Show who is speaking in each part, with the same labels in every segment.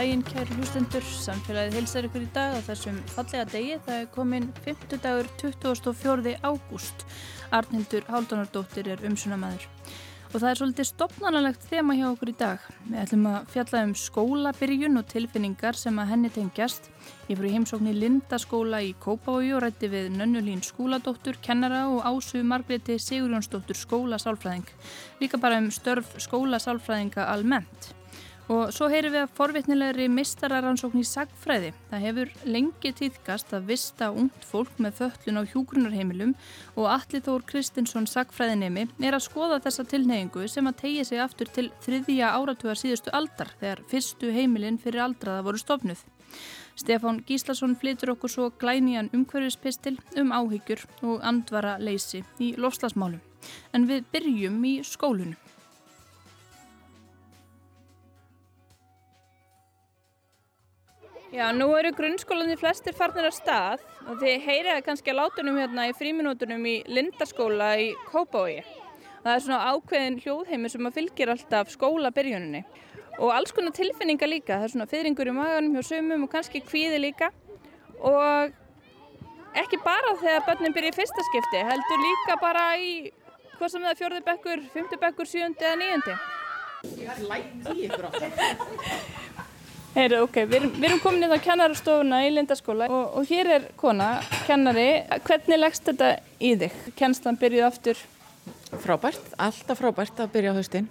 Speaker 1: daginn kæru hlustendur, samfélagið hilsar ykkur í dag á þessum fallega degi. Það er komin 50 dagur 24. ágúst. Arnhildur Haldunardóttir er umsunamæður. Og það er svolítið stopnarnalegt þema hjá okkur í dag. Við ætlum að fjalla um skólabyrjun og tilfinningar sem að henni tengjast. Ég í heimsókn í Lindaskóla í Kópavogi og rætti við Nönnulín skóladóttur, kennara og ásu Margreti Sigurjónsdóttur skólasálfræðing. Líka bara um störf skólasálfræðinga almennt. Og svo heyrir við að forvitnilegri mistararansókn í sagfræði. Það hefur lengi týðkast að vista ungt fólk með föllun á hjúgrunarheimilum og Alli Þór Kristinsson sagfræðinemi er að skoða þessa tilneyingu sem að tegja sig aftur til þriðja áratuga síðustu aldar þegar fyrstu heimilin fyrir aldraða voru stofnuð. Stefán Gíslason flytur okkur svo glænían umhverfispistil um áhyggjur og andvara leysi í lofslagsmálum. En við byrjum í skólunum. Já, nú eru grunnskólandi flestir farnir að stað og þið heyriða kannski að látunum hérna í fríminútunum í Lindaskóla í Kópavogi. Það er svona ákveðin hljóðheimur sem að fylgir alltaf skólabyrjuninni og alls konar tilfinninga líka. Það er svona fyrringur í maganum hjá sumum og kannski kvíði líka og ekki bara þegar börnum byrja í fyrsta skipti, heldur líka bara í hvað sem það er fjörði bekkur, fymti bekkur, sjöndi eða níundi.
Speaker 2: Ég er lægt í ykkur átt.
Speaker 1: Heyru, ok, við erum, erum komin í það kennarastofuna í Lindaskóla og, og hér er kona, kennari. Hvernig leggst þetta í þig? Kennslan byrjuð aftur?
Speaker 2: Frábært, alltaf frábært að byrja á haustinn.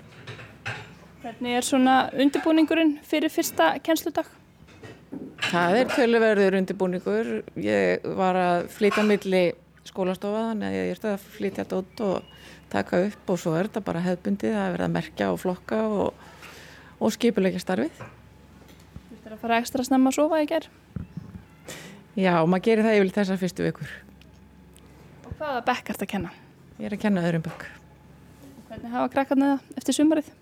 Speaker 1: Hvernig er svona undirbúningurinn fyrir fyrsta kennsludag?
Speaker 2: Það er töluverður undirbúningur. Ég var að flytja milli skólastofa þannig að ég er að flytja dótt og taka upp og svo er þetta bara hefbundið að verða að merkja og flokka og, og skipulegja starfið
Speaker 1: er að fara ekstra snemma að sofa í gerð?
Speaker 2: Já, maður gerir það yfirlega þessar fyrstu vikur.
Speaker 1: Og hvaða bekk ert að kenna?
Speaker 2: Ég er að kenna öðrum bekk.
Speaker 1: Hvernig hafa krakkarna eftir sumarið?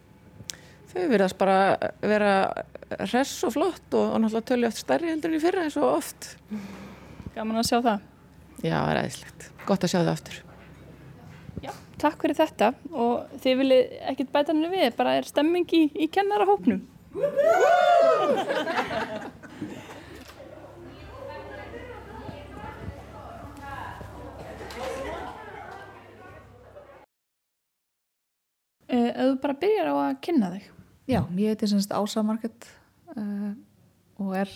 Speaker 2: Þau verðast bara vera hress og flott og, og náttúrulega tölja oft stærri heldur en í fyrra eins og oft.
Speaker 1: Gaman að sjá það?
Speaker 2: Já, það er aðeinslegt. Gott að sjá það aftur.
Speaker 1: Já, takk fyrir þetta og þið viljið ekkert bæta henni við, bara er stemming í, í kennarahópnum. Ef þú bara byrjar á að kynna þig.
Speaker 3: Já, ég heiti semst Ása Marget uh, og er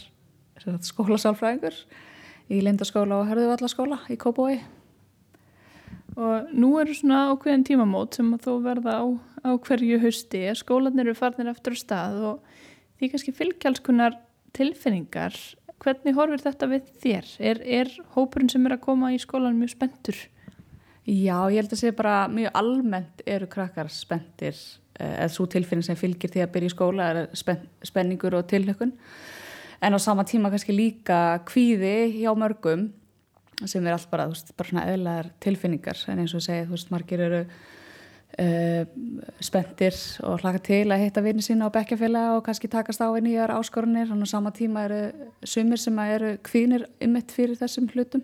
Speaker 3: skólasálfræðingur í Lindaskóla og Hörðuvallaskóla í Kópói
Speaker 1: og nú eru svona ákveðin tímamót sem að þú verða á, á hverju hausti. Skólanir eru farnir eftir stað og því kannski fylgjalskunar tilfinningar hvernig horfir þetta við þér? Er, er hópurinn sem er að koma í skólan mjög spentur?
Speaker 3: Já, ég held að segja bara mjög almennt eru krakkar spentir eh, eða svo tilfinning sem fylgir því að byrja í skóla er spen, spenningur og tilhökun en á sama tíma kannski líka kvíði hjá mörgum sem er allt bara, þú veist, bara svona eðlar tilfinningar en eins og segja, þú veist, margir eru uh, spendir og hlaka til að hitta vinni sína á bekkjafélag og kannski takast á einn í þar áskorunir og sama tíma eru sumir sem eru kvinir ymmit fyrir þessum hlutum.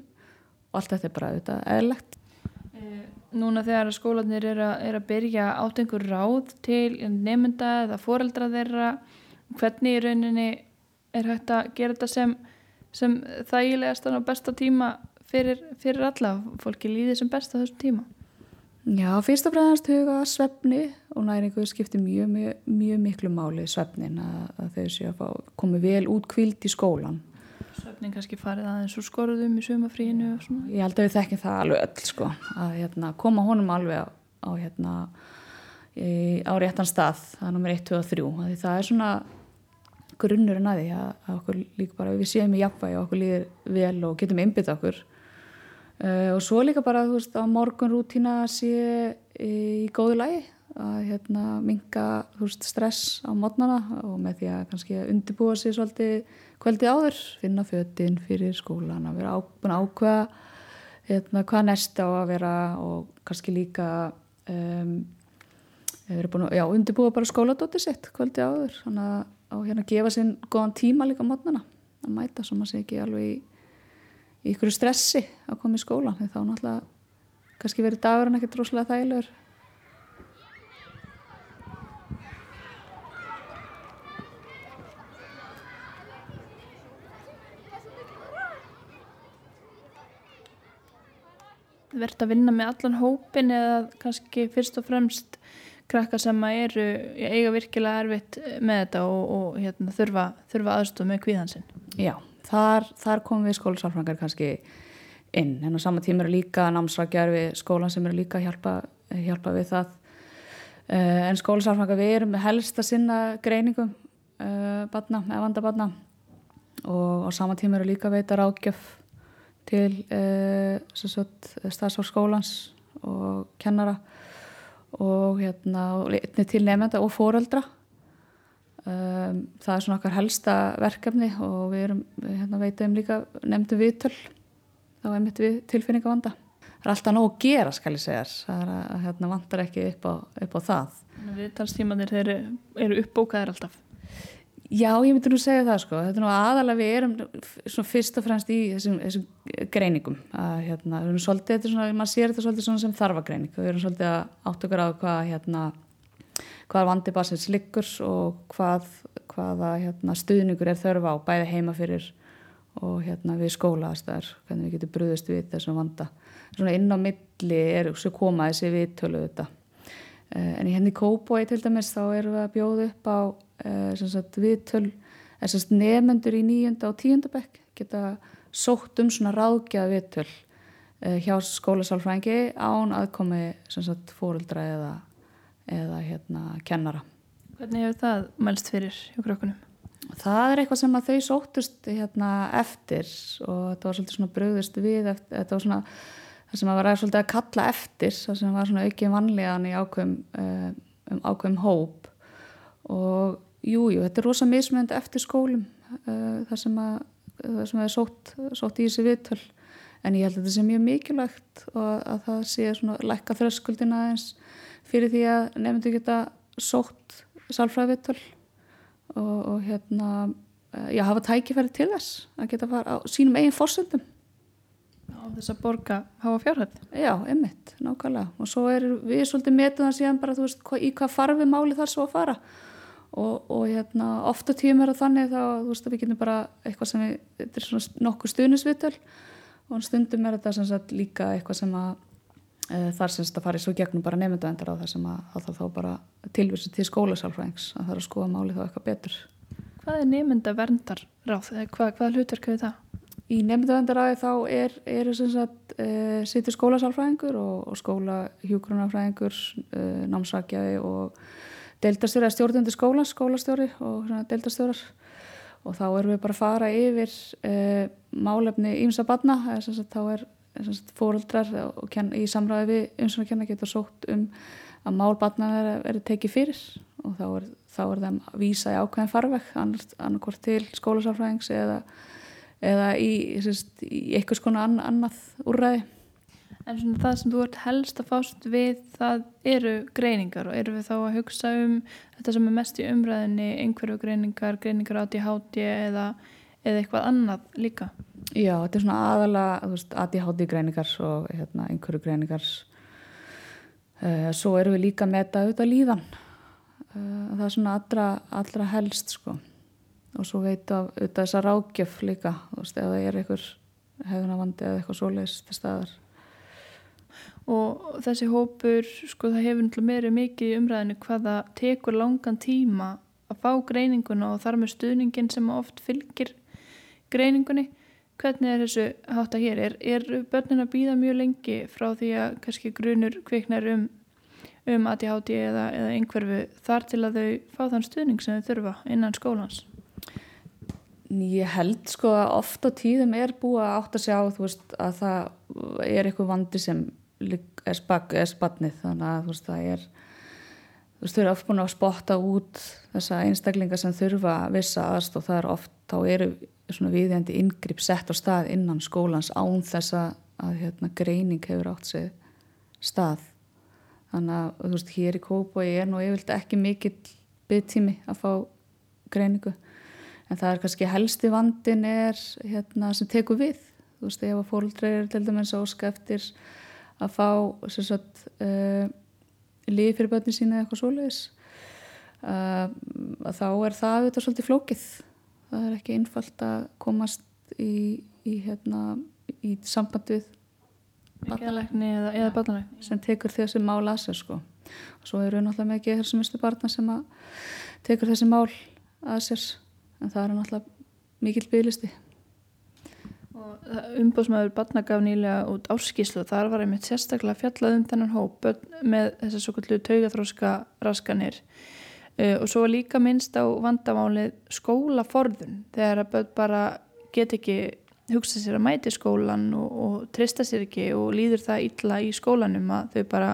Speaker 3: Og allt þetta er bara auðvitað eðlegt
Speaker 1: eh, Núna þegar skólanir er að, er að byrja átt einhver ráð til nefnda eða foreldra þeirra hvernig í rauninni er hægt að gera þetta sem, sem þægilegast og besta tíma fyrir, fyrir alla? Fólki líði sem best á þessum tíma?
Speaker 3: Já, fyrst og fremst huga svefni og næringu skiptir mjög, mjög, mjög miklu máli svefnin að, að þau séu að fá, komi vel út kvild í skólan.
Speaker 1: Svefnin kannski farið aðeins úr skorðum í sumafríinu og svona?
Speaker 3: Ég held að við þekkjum það alveg öll sko, að hérna, koma honum alveg á, á, hérna, á réttan stað, það er nummer 1, 2 og 3, því það er svona grunnurinn að því að, að okkur líka bara við séum í jafnvægi og okkur líður vel og getum einbit okkur Uh, og svo líka bara veist, að morgun rútína sé í góðu lægi að hérna, minga veist, stress á mótnana og með því að kannski undirbúa sér svolítið kvöldi áður, finna fötinn fyrir skólan, að vera að ákveða hérna, hvað næst á að vera og kannski líka um, að, já, undirbúa bara skóladóttir sitt kvöldi áður. Að hérna, gefa sér góðan tíma líka á mótnana að mæta sem að sé ekki alveg í í ykkur stressi að koma í skóla en þá náttúrulega kannski verið dagurinn ekkert droslega þægilegur.
Speaker 1: Verðt að vinna með allan hópin eða kannski fyrst og fremst krakka sem eru eiga virkilega erfitt með þetta og, og hérna, þurfa, þurfa aðstofn með kvíðansinn
Speaker 3: Já þar, þar komum við skólasálfrangar kannski inn. En á sama tíma eru líka námsrækjar við skólan sem eru líka að hjálpa, hjálpa við það. Uh, en skólasálfrangar við erum helst að sinna greiningum uh, badna, eða vandabadna og á sama tíma eru líka veitar ágjöf til uh, stafsfólkskólans og kennara og hérna til nefnda og fóreldra um, það er svona okkar helsta verkefni og við erum hérna, veitum líka nefndu viðtöl. Þá er mitt við tilfinningavanda það er alltaf nóg að gera skal ég segja það er að hérna, vandar ekki upp á, upp á það.
Speaker 1: Viðtalstímanir eru, eru uppbókaðir alltaf.
Speaker 3: Já, ég myndi nú segja það sko, þetta er nú aðalega við erum fyrst og fremst í þessum, þessum greiningum. Að hérna, við erum svolítið, þetta er svona, maður sér þetta svolítið svona sem þarfagreining. Við erum svolítið að átt okkar á hvað hérna, hvað vandi basins liggur og hvað, hvaða hérna, stuðningur er þörfa á bæði heima fyrir og hérna við skólaðastar, hvernig við getum bröðist við þessum vanda. Svona inn á milli er svo koma þessi viðtölu þetta. Eh, en í henni Kóboi til dæmis þá erum við að bjóða upp á uh, viðtöl nefendur í nýjunda og tíunda bekk geta sótt um svona ráðgjað viðtöl uh, hjá skólasálfrængi án aðkomi fóruldra eða, eða hérna, kennara.
Speaker 1: Hvernig hefur það mælst fyrir hjá krökkunum?
Speaker 3: Það er eitthvað sem að þau sóttust hérna, eftir og þetta var svolítið svona bröðust við eftir, þetta var svona það sem að vera svolítið að kalla eftir það sem var svona ekki vanlegan í ákveðum uh, um ákveðum hóp og Jújú, jú, þetta er rosa mismönd eftir skólum uh, þar sem að það sem er sótt, sótt í þessi viðtöl en ég held að þetta sé mjög mikilvægt og að það sé svona lækka þröskuldina eins fyrir því að nefndu geta sótt sálfræði viðtöl og, og hérna uh, já, hafa tækifæri til þess að geta fara á sínum eigin fórsöndum
Speaker 1: á þess að borga hafa fjárhætt
Speaker 3: Já, einmitt, nákvæmlega. Og svo er við svolítið metuðan síðan bara þú veist, í hvað farfi máli þar svo að fara. Og, og hérna, ofta tíum er það þannig þá veist, við getum bara eitthvað sem þetta er svona nokkuð stuðnisvitul og stundum er þetta sagt, líka eitthvað sem að e, þar semst að fara í svo gegnum bara nefndavendar á það sem að þá, þá bara tilvísi til skólasálfræðings að það er að skoða máli þá eitthvað betur
Speaker 1: Hvað er nefndaverndar ráð? Hvað, hvað hlutverk hefur það?
Speaker 3: Í nefndavendaræði þá er, er e, sýttir skólasálfræðingur og, og skólahjúgrunarfræðingur, e, námsakjaði og deildastjóri eða stjórnandi skóla, skólastjóri og deildastjórar og þá erum við bara að fara yfir uh, málefni ímsa badna þá er fóruldrar í samræði við umsvönakenna getur sótt um að málbadna verður tekið fyrir. Og þá er, þá er þeim að vísa í ákveðin farveg annarkort til skólasafræðings eða, eða í, í eitthvað skona annað úrræði
Speaker 1: En svona það sem þú ert helst að fást við það eru greiningar og eru við þá að hugsa um þetta sem er mest í umræðinni, einhverju greiningar, greiningar áti háti eða, eða eitthvað annað líka?
Speaker 3: Já, þetta er svona aðalega áti háti greiningar og hérna, einhverju greiningar. Uh, svo eru við líka með þetta auðvitað líðan. Uh, það er svona allra, allra helst sko. Og svo veitu af auðvitað þessa rákjöf líka, þú veist, það er einhver hefðunavandi eða eitthvað svoleiðist til staðar
Speaker 1: og þessi hópur, sko það hefur náttúrulega meiri mikið í umræðinu hvaða tekur langan tíma að fá greininguna og þar með stuðningin sem oft fylgir greiningunni hvernig er þessu hátta hér? Er, er börnin að býða mjög lengi frá því að kannski grunur kviknar um, um ADHD eða, eða einhverfu þar til að þau fá þann stuðning sem þau þurfa innan skólans?
Speaker 3: Ég held sko að oft á tíðum er búið að átt að sjá veist, að það er eitthvað vandi sem er, spannið þannig að þú veist það er þú veist þau eru oft búin að spotta út þessa einstaklinga sem þurfa vissa aðst og það er oft, þá eru svona viðjandi yngripp sett á stað innan skólans án þessa að hérna, greining hefur átt sig stað. Þannig að þú veist hér í Kópoi er nú yfirlt ekki mikill byggtími að fá greiningu. En það er kannski helsti vandin er hérna sem tekur við. Þú veist ef að fólkdreir til dæmis áska eftir að fá sagt, uh, lífi fyrir börnin sína eða eitthvað svoleiðis. Uh, þá er það auðvitað svolítið flókið. Það er ekki einfalt að komast í, í, hérna, í samband við
Speaker 1: Barnalegni eða, eða barnalegni
Speaker 3: sem tekur þessi mál að sér sko. Og svo eru náttúrulega með mistu barna sem tekur þessi mál að sér. En það er náttúrulega mikill bygglisti
Speaker 1: Umbóðsmaður barna gaf nýlega út árskíslu og þar var einmitt sérstaklega fjallað um þennan hóp með þessar svo kallu taugaþróska raskanir uh, og svo var líka minnst á vandamálið skólaforðun þegar að börn bara get ekki hugsa sér að mæti skólan og, og trista sér ekki og líður það illa í skólanum að þau bara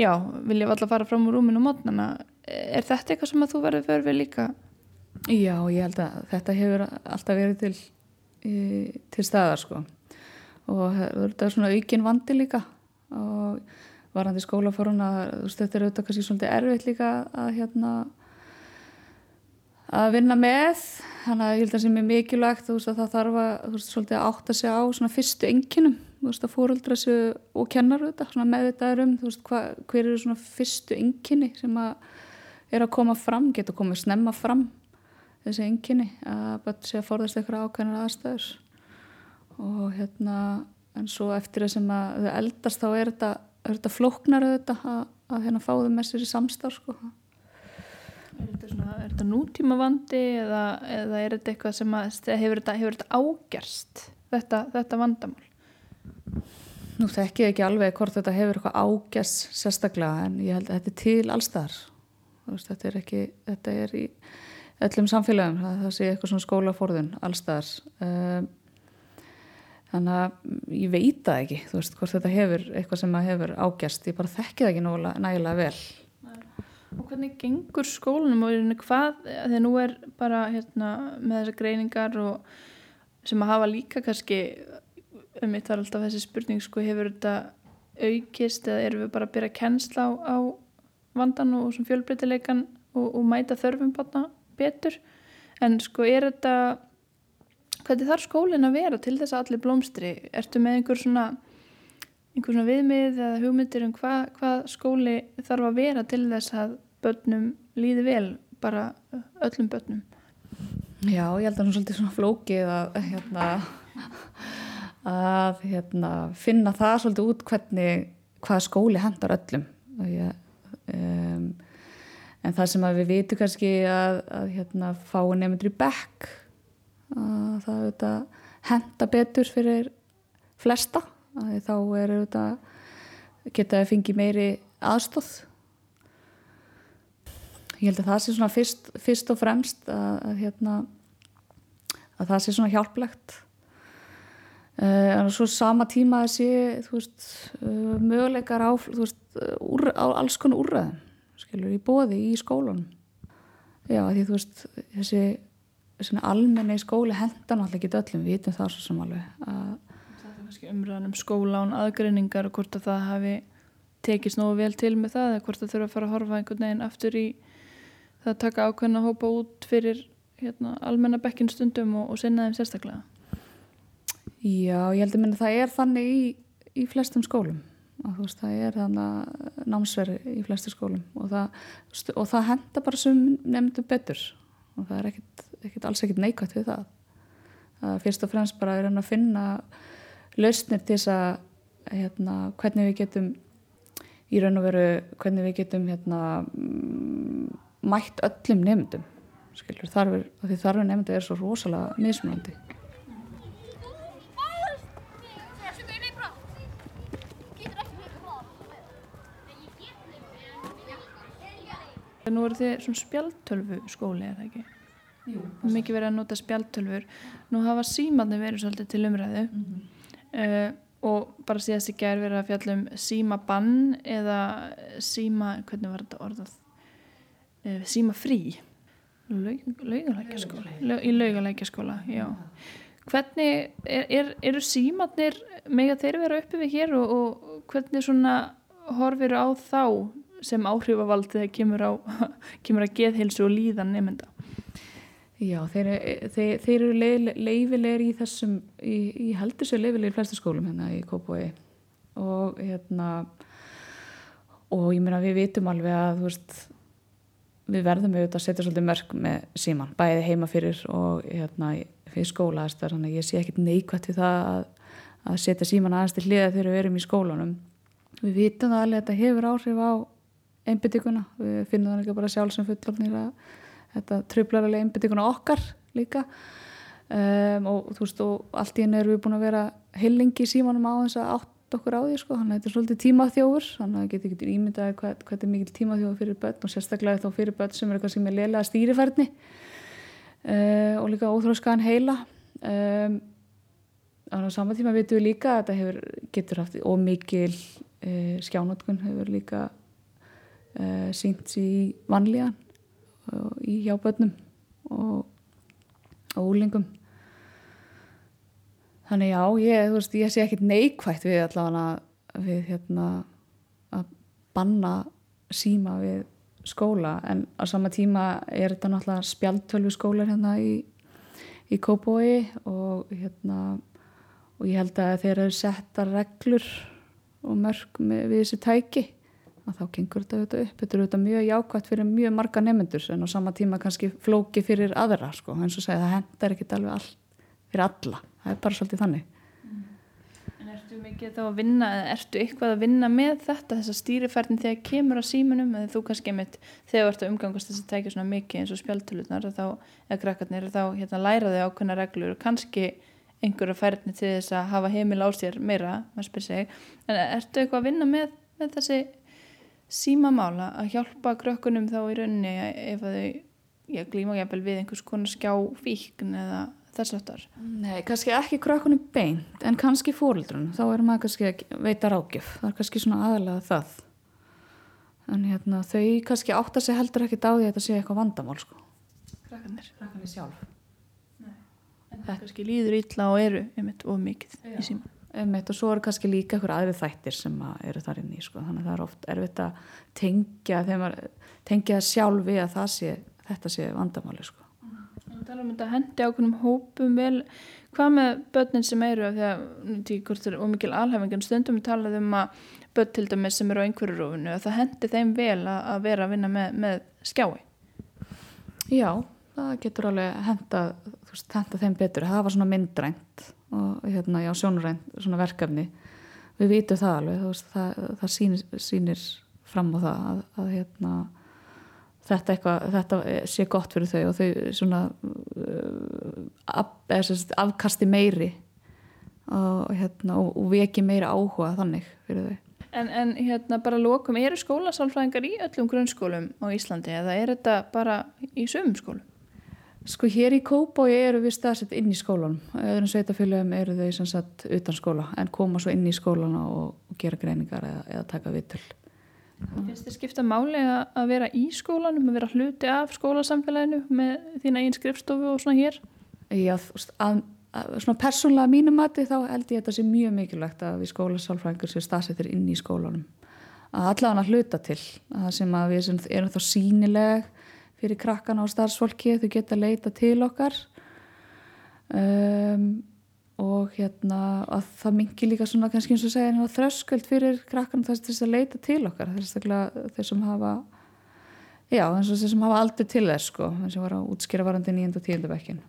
Speaker 1: já, vilja alltaf fara fram úr rúminu mótnana. Er þetta eitthvað sem að þú verður fyrir við líka?
Speaker 3: Já, ég held að þetta hefur alltaf verið til, í, til staðar sko. Og þetta er svona aukin vandi líka. Og varandi skólaforuna, þú veist þetta er auðvitað kannski svolítið erfitt líka að hérna að vinna með. Þannig að ég held að það sem er mikilvægt veist að það þarf að veist að átta sig á fyrstu enginum veist að fóröldra sig og kennar þetta svona meðvitaður um þú veist hva, hver eru fyrstu enginni sem að er að koma fram, getur komið snemma fram þessi enginni að bara sé að forðast eitthvað ákveðnar aðstæður. Og hérna en svo eftir það sem að þau eldast þá er þetta, þetta flóknar auðvitað að, að hérna fá þau með sér í samstarf sko.
Speaker 1: Er þetta, svona, er þetta nútíma vandi eða, eða er þetta eitthvað sem að, hefur, þetta, hefur þetta ágerst þetta, þetta vandamál?
Speaker 3: Nú þekk ég ekki alveg hvort þetta hefur eitthvað ágerst sérstaklega en ég held að þetta er til allstar þetta er ekki, þetta er í öllum samfélagum, það, það sé eitthvað svona skólaforðun allstar um, ehm, þannig að ég veit það ekki, þú veist, hvort þetta hefur eitthvað sem hefur ágerst, ég bara þekki það ekki nægilega vel.
Speaker 1: Og hvernig gengur skólanum og hvað, þegar nú er bara hérna, með þessar greiningar og sem að hafa líka kannski, um mitt var alltaf þessi spurning, sko, hefur þetta aukist eða erum við bara að byrja að kennsla á, á vandan og sem fjölbreytileikan og, og mæta þörfum batna betur, en sko er þetta, hvernig þarf skólinn að vera til þess að allir blómstri, ertu með einhver svona einhvern svona viðmið eða hugmyndir um hvað, hvað skóli þarf að vera til þess að börnum líði vel bara öllum börnum?
Speaker 3: Já, ég held að það er svolítið svona flókið að hérna, að hérna, finna það svolítið út hvernig hvað skóli hendar öllum. Ég, um, en það sem við vitum kannski að, að hérna, fá nefndur í bekk að það henda betur fyrir flesta þá er þetta geta að fengi meiri aðstóð ég held að það sé svona fyrst, fyrst og fremst að, að, hérna, að það sé svona hjálplegt. Uh, en svo sama tíma að sé veist, uh, möguleikar á, veist, úr, á alls konar úrraðum skilur, í bóði í skólanum. Já því þú veist þessi almenni skóli hendan alltaf ekki öllum, við vitum það svo sem alveg að
Speaker 1: umræðan um skóla án aðgreiningar og hvort að það hafi tekist nógu vel til með það eða hvort það þurfa að fara að horfa einhvern veginn aftur í það að taka ákveðin að hópa út fyrir hérna, almennabekkin stundum og, og sinna þeim sérstaklega.
Speaker 3: Já, ég held að minna það er þannig í, í flestum skólum og þú veist, það er þannig námsveri í flestum skólum. Og það, og það henda bara sem nefndu betur. Og það er ekkit, ekkit alls ekkit neikvægt við það. Það er fyrst og fremst bara að finna lausnir til þess að hérna, hvernig við getum í raun og veru hvernig við getum hérna, mm, mætt öllum nefndum skilur, þarfur, því þarfur nefndu er svo rosalega mismunandi
Speaker 1: Nú eru þið svona spjaltölvu skóli, er það ekki? Jú. Mikið verið að nota spjaltölfur. Nú hafa símanni verið svolítið til umræðu. Mm -hmm uh, og bara síðast í gerð verið að fjalla um síma bann eða síma, hvernig var þetta orðað uh, síma frí laugalækjaskóla í laugalækjaskóla, já hvernig, er, er, eru símatnir með að þeir vera uppi við hér og, og hvernig svona horfir á þá sem áhrifavald þegar kemur, kemur að geðhilsu og líðan nefnda
Speaker 3: Já, þeir, þeir, þeir eru leifilegir í þessum, ég heldur sér leifilegir í flestu skólum hérna í Kópói og hérna og ég meina við vitum alveg að veist, við verðum auðvitað að setja svolítið mörg með síman, bæði heima fyrir og hérna fyrir skóla þannig að ég sé ekkit neikvægt við það að, að setja síman aðeins til hliða þegar við erum í skólanum við vitum að þetta hefur áhrif á einbyttinguna, við finnum það ekki bara sjálf sem fullofnir að þetta tröflar alveg einbyttinguna okkar líka. Um, og þú veist og allt í henni erum við búin að vera heilingi í símanum á þess að átt okkur á því sko, þannig að þetta er svolítið tímaþjófur. Þannig að það getur ekki ímyndaði hvað, hvað þetta er mikil tímaþjófur fyrir börn og sérstaklega þá fyrir börn sem er eitthvað sem er leilega stýrifærni uh, og líka óþróskaðan heila. Um, á saman tíma veitum við líka að þetta hefur, getur haft ómikil uh, skjánótkun hefur líka uh, sínt í vanlíðan í hjábötnum og, og úlingum þannig já, ég, veist, ég sé ekkit neikvægt við allavega við hérna að banna síma við skóla en á sama tíma er þetta náttúrulega spjaltölvu skólar hérna í, í Kópói og hérna og ég held að þeir eru setta reglur og mörg með, við þessi tæki að þá gengur þetta auðvitað upp. Þetta er auðvitað mjög jákvægt fyrir mjög marga nefnendur en á sama tíma kannski flóki fyrir aðra sko, eins og segja það hendar ekki alveg all, fyrir alla, það er bara svolítið þannig.
Speaker 1: Mm. En ertu mikið þá að vinna ertu eitthvað að vinna með þetta þessa stýriferðin þegar kemur á símunum eða þú kannski einmitt þegar þú ert að umgangast þess að tækja svona mikið eins og spjaltöluðnar eða krakkarnir þá hérna, læra þau ákveðna reglur og kannski einhverja færðni til þess að hafa heimil á sér meira, maður spyr sig. En ertu eitthvað að vinna með, með þessi símamála að hjálpa krökkunum þá í rauninni ef þau já, glíma jæfnvel við einhvers konar skjá fíkn eða þess aftar?
Speaker 3: Nei, kannski ekki krökkunum beint en kannski fórildrun, þá er maður kannski að veita rákjöf, það er kannski svona aðalega það en hérna þau kannski átta sig heldur ekki dáði að þetta sé eitthvað vandamál sko
Speaker 1: Krakkanir?
Speaker 3: Krakkanir sjálf
Speaker 1: Nei. En það kannski líður ítla og eru einmitt of mikið já. í síma
Speaker 3: Einmitt, og svo eru kannski líka eitthvað aðrið þættir sem að eru þar inn í sko. þannig að það er oft erfitt að tengja tengja sjálf við að sé, þetta sé vandamáli sko.
Speaker 1: Það tala um þetta hendi ákveðnum hópum vel hvað með börnin sem eru af því að það er ómikil alhefingin stundum við talaðum um að börn til dæmis sem eru á einhverju rófinu að það hendi þeim vel að vera að vinna með, með skjái
Speaker 3: Já, það getur alveg henda, veist, henda þeim betur það var svona myndrænt og hérna, já, sjónurænt svona verkefni við vitum það alveg veist, það, það sýnir, sýnir fram á það að, að hérna, þetta, eitthvað, þetta sé gott fyrir þau og þau svona uh, af, afkasti meiri og, hérna, og, og veki meira áhuga þannig fyrir þau
Speaker 1: En, en hérna bara lókum, eru skólasálfræðingar í öllum grunnskólum á Íslandi eða er þetta bara í sömum skólum?
Speaker 3: Sko hér í Kóboi eru við staðsett inn í skólanum, öðrum sveitafélagum eru þau sem sagt utan skóla en koma svo inn í skólana og, og gera greiningar eða, eða taka viðtöl.
Speaker 1: Finnst þið skipta máli að vera í skólanum, að vera hluti af skólasamfélaginu með þína einn skrifstofu og svona hér?
Speaker 3: Já, að, að, svona persónlega mínum mati þá held ég þetta sé mjög mikilvægt að við skólasálfrængur séu staðsettir inn í skólanum. Að allavega hluta til, að sem að við erum þá sínileg fyrir krakkana og starfsfólki þau geta leita til okkar. Um, og hérna að það mingi líka svona kannski eins og segja þrösköld fyrir krakkana þess að leita til okkar þess sem hafa já þess sem hafa aldrei til þess sko eins og var að útskýra varandi nýjönda og tíundu bekkin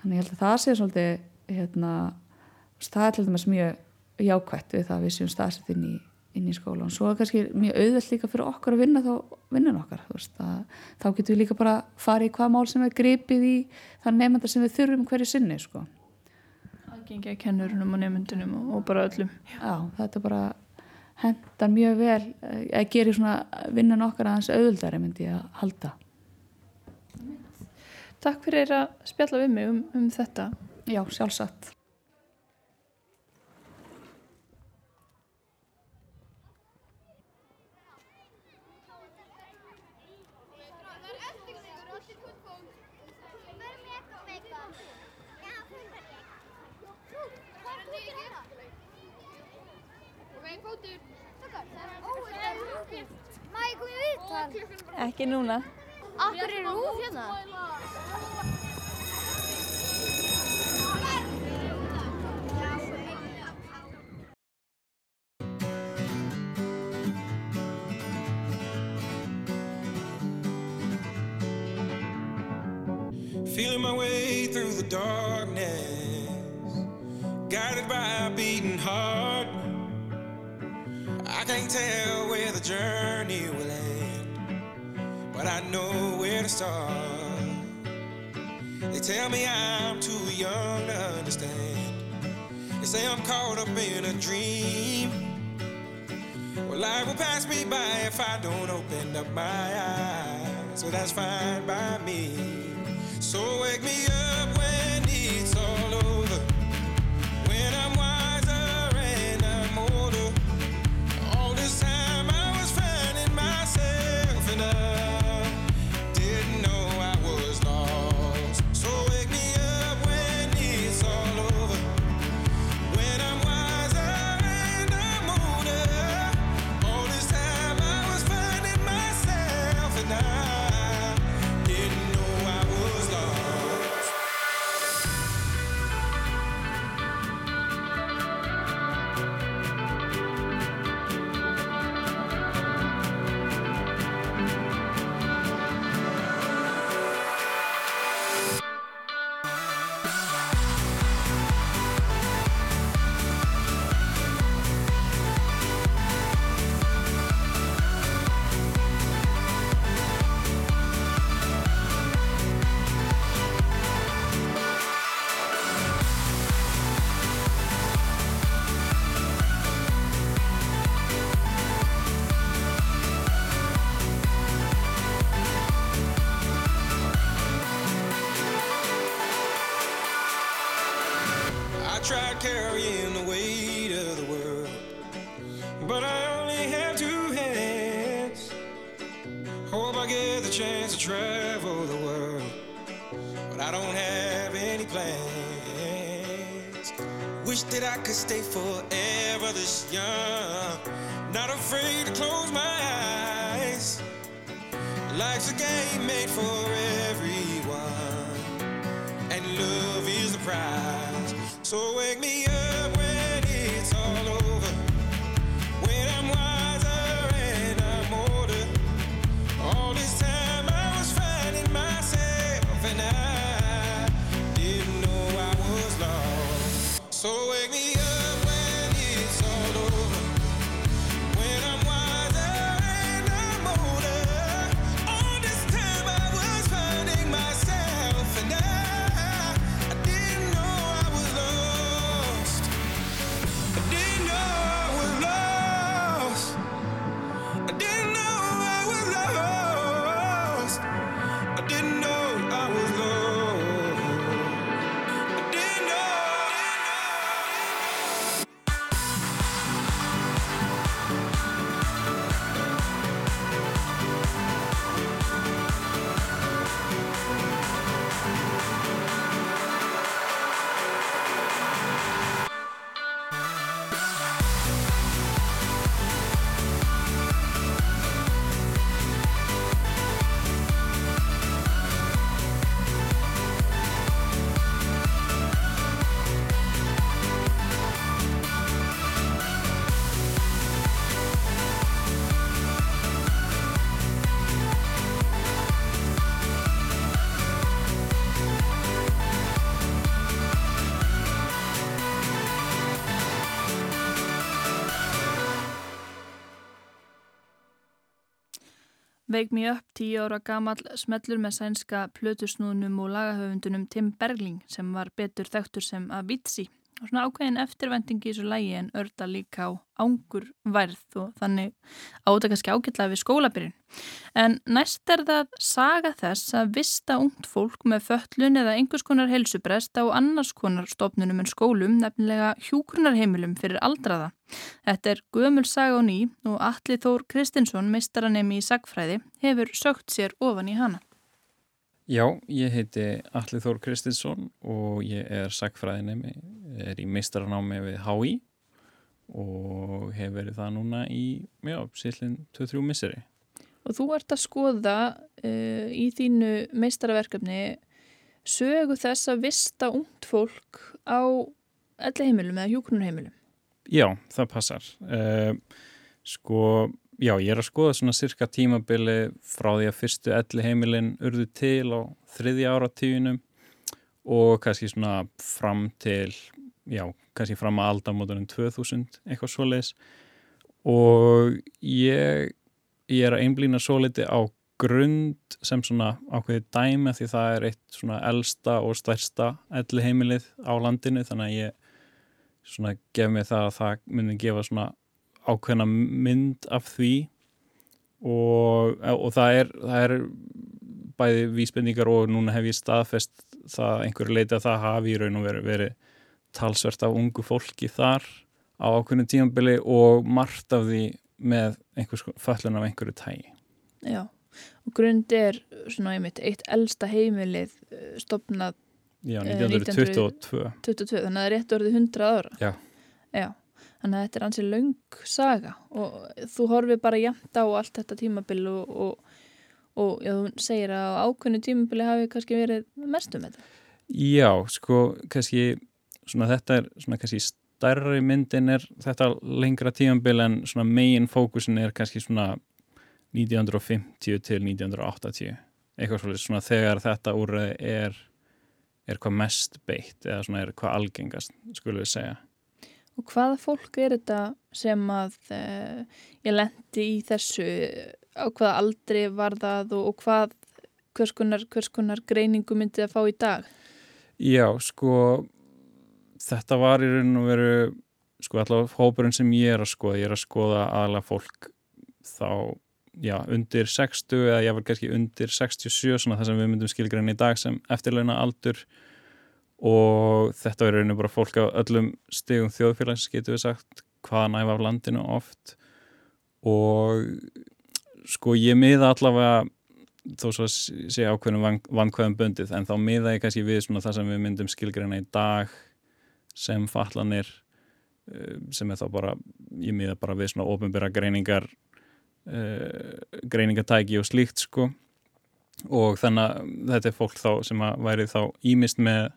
Speaker 3: þannig ég held að það sé svolítið hérna það er til dæmis mjög jákvætt við það við séum staðsettin í inn í skólan. Svo er kannski mjög auðvelt líka fyrir okkar að vinna þá vinnan okkar. Veist, að, þá getum við líka bara farið í hvað mál sem er gripið í þann nefndar sem við þurfum hverju sinni. Sko.
Speaker 1: Aðgengi að kennurunum og nefndunum og bara öllum.
Speaker 3: Já, þetta bara hendar mjög vel eh, að gera svona vinnan okkar aðeins auðvöldari myndi ég að halda.
Speaker 1: Takk fyrir að spjalla við mig um, um þetta.
Speaker 3: Já, sjálfsagt.
Speaker 1: Ekki núna.
Speaker 4: Akkur er rúf hérna?
Speaker 5: Feeling my way through the darkness guided by a beating heart. I can't tell where the journey will end, but I know where to start. They tell me I'm too young to understand. They say I'm caught up in a dream. Well, life will pass me by if I don't open up my eyes. So that's fine by me. So wake me up tried carrying the weight of the world, but I only have two hands. Hope I get the chance to travel the world, but I don't have any plans. Wish that I could stay forever this young, not afraid to close my eyes. Life's a game made for everyone and love is the prize. So wake me up
Speaker 1: Veik Me Up, tíu ára gamall smellur með sænska plötusnúðnum og lagahöfundunum Tim Bergling sem var betur þekktur sem Avicii. Og svona ákveðin eftirvendingi í þessu lægi en örda líka á ángur værð og þannig áta kannski ágætlega við skólabyrjun. En næst er það saga þess að vista ungt fólk með föllun eða einhvers konar helsubrest á annars konar stofnunum en skólum, nefnilega hjúkrunarheimilum fyrir aldraða. Þetta er gömul saga og ný og Atli Þór Kristinsson, meistaranemi í sagfræði, hefur sögt sér ofan í hana.
Speaker 6: Já, ég heiti Alli Þór Kristinsson og ég er sagfræðinemi, er í meistaranámi við HÍ og hef verið það núna í, já, síðlinn 2-3 misseri.
Speaker 1: Og þú ert að skoða uh, í þínu meistaraverkefni sögu þess að vista ungt fólk á elli heimilum eða hjúkrunarheimilum.
Speaker 6: Já, það passar. Uh, sko, já, ég er að skoða svona cirka tímabili frá því að fyrstu elli heimilin urðu til á þriðja áratíðunum og kannski svona fram til, já, kannski fram að aldamótunum 2000 eitthvað svoleiðis. Og ég, ég er að einblýna svo liti á grund sem svona ákveði dæmi því það er eitt svona elsta og stærsta elli heimilið á landinu þannig að ég svona gef mig það að það myndi gefa svona ákveðna mynd af því og, og það, er, það er bæði vísbendingar og núna hef ég staðfest það einhverju leiti að það hafi í raun og verið veri talsvert af ungu fólki þar á ákveðinu tímambili og margt af því með föllun af einhverju tægi.
Speaker 1: Já, og grund er svona einmitt eitt elsta heimilið eh, stopnað
Speaker 6: Já,
Speaker 1: Eh,
Speaker 6: 1922.
Speaker 1: 22, þannig að það er rétt orðið 100 ára.
Speaker 6: Já.
Speaker 1: Já, þannig að þetta er ansið löng saga og þú horfið bara jæmt á allt þetta tímabil og, og, og já, þú segir að ákveðinu tímabili hafi kannski verið mestum þetta.
Speaker 6: Já, sko, kannski svona þetta er svona kannski stærri myndin er þetta lengra tímambil en svona megin fókusin er kannski svona 1950 til 1980 eitthvað svolítið svona þegar þetta úrreði er er hvað mest beitt eða svona er hvað algengast skulum við segja.
Speaker 1: Og hvaða fólk er þetta sem að e, ég lendi í þessu á hvaða aldri var það og, og hvað, hvers konar, hvers konar greiningu myndið að fá í dag?
Speaker 6: Já, sko þetta var í raun og veru sko allavega hópurinn sem ég er að skoða ég er að skoða aðalega fólk þá, já, undir 60 eða ég var kannski undir 67 svona það sem við myndum skilgræna í dag sem eftirleina aldur og þetta raun og bara fólk á öllum stegum þjóðfélags getur við sagt hvaða næfa af landinu oft. Og sko ég miða allavega þó svo að sé ákveðnum vankvæðum bundið en þá miða ég kannski við svona það sem við myndum skilgræna í dag sem fallanir sem er þá bara, ég miða bara við svona ofinbæra greiningar uh, greiningatæki og slíkt sko. Og þannig að þetta er fólk þá sem að væri þá ímist með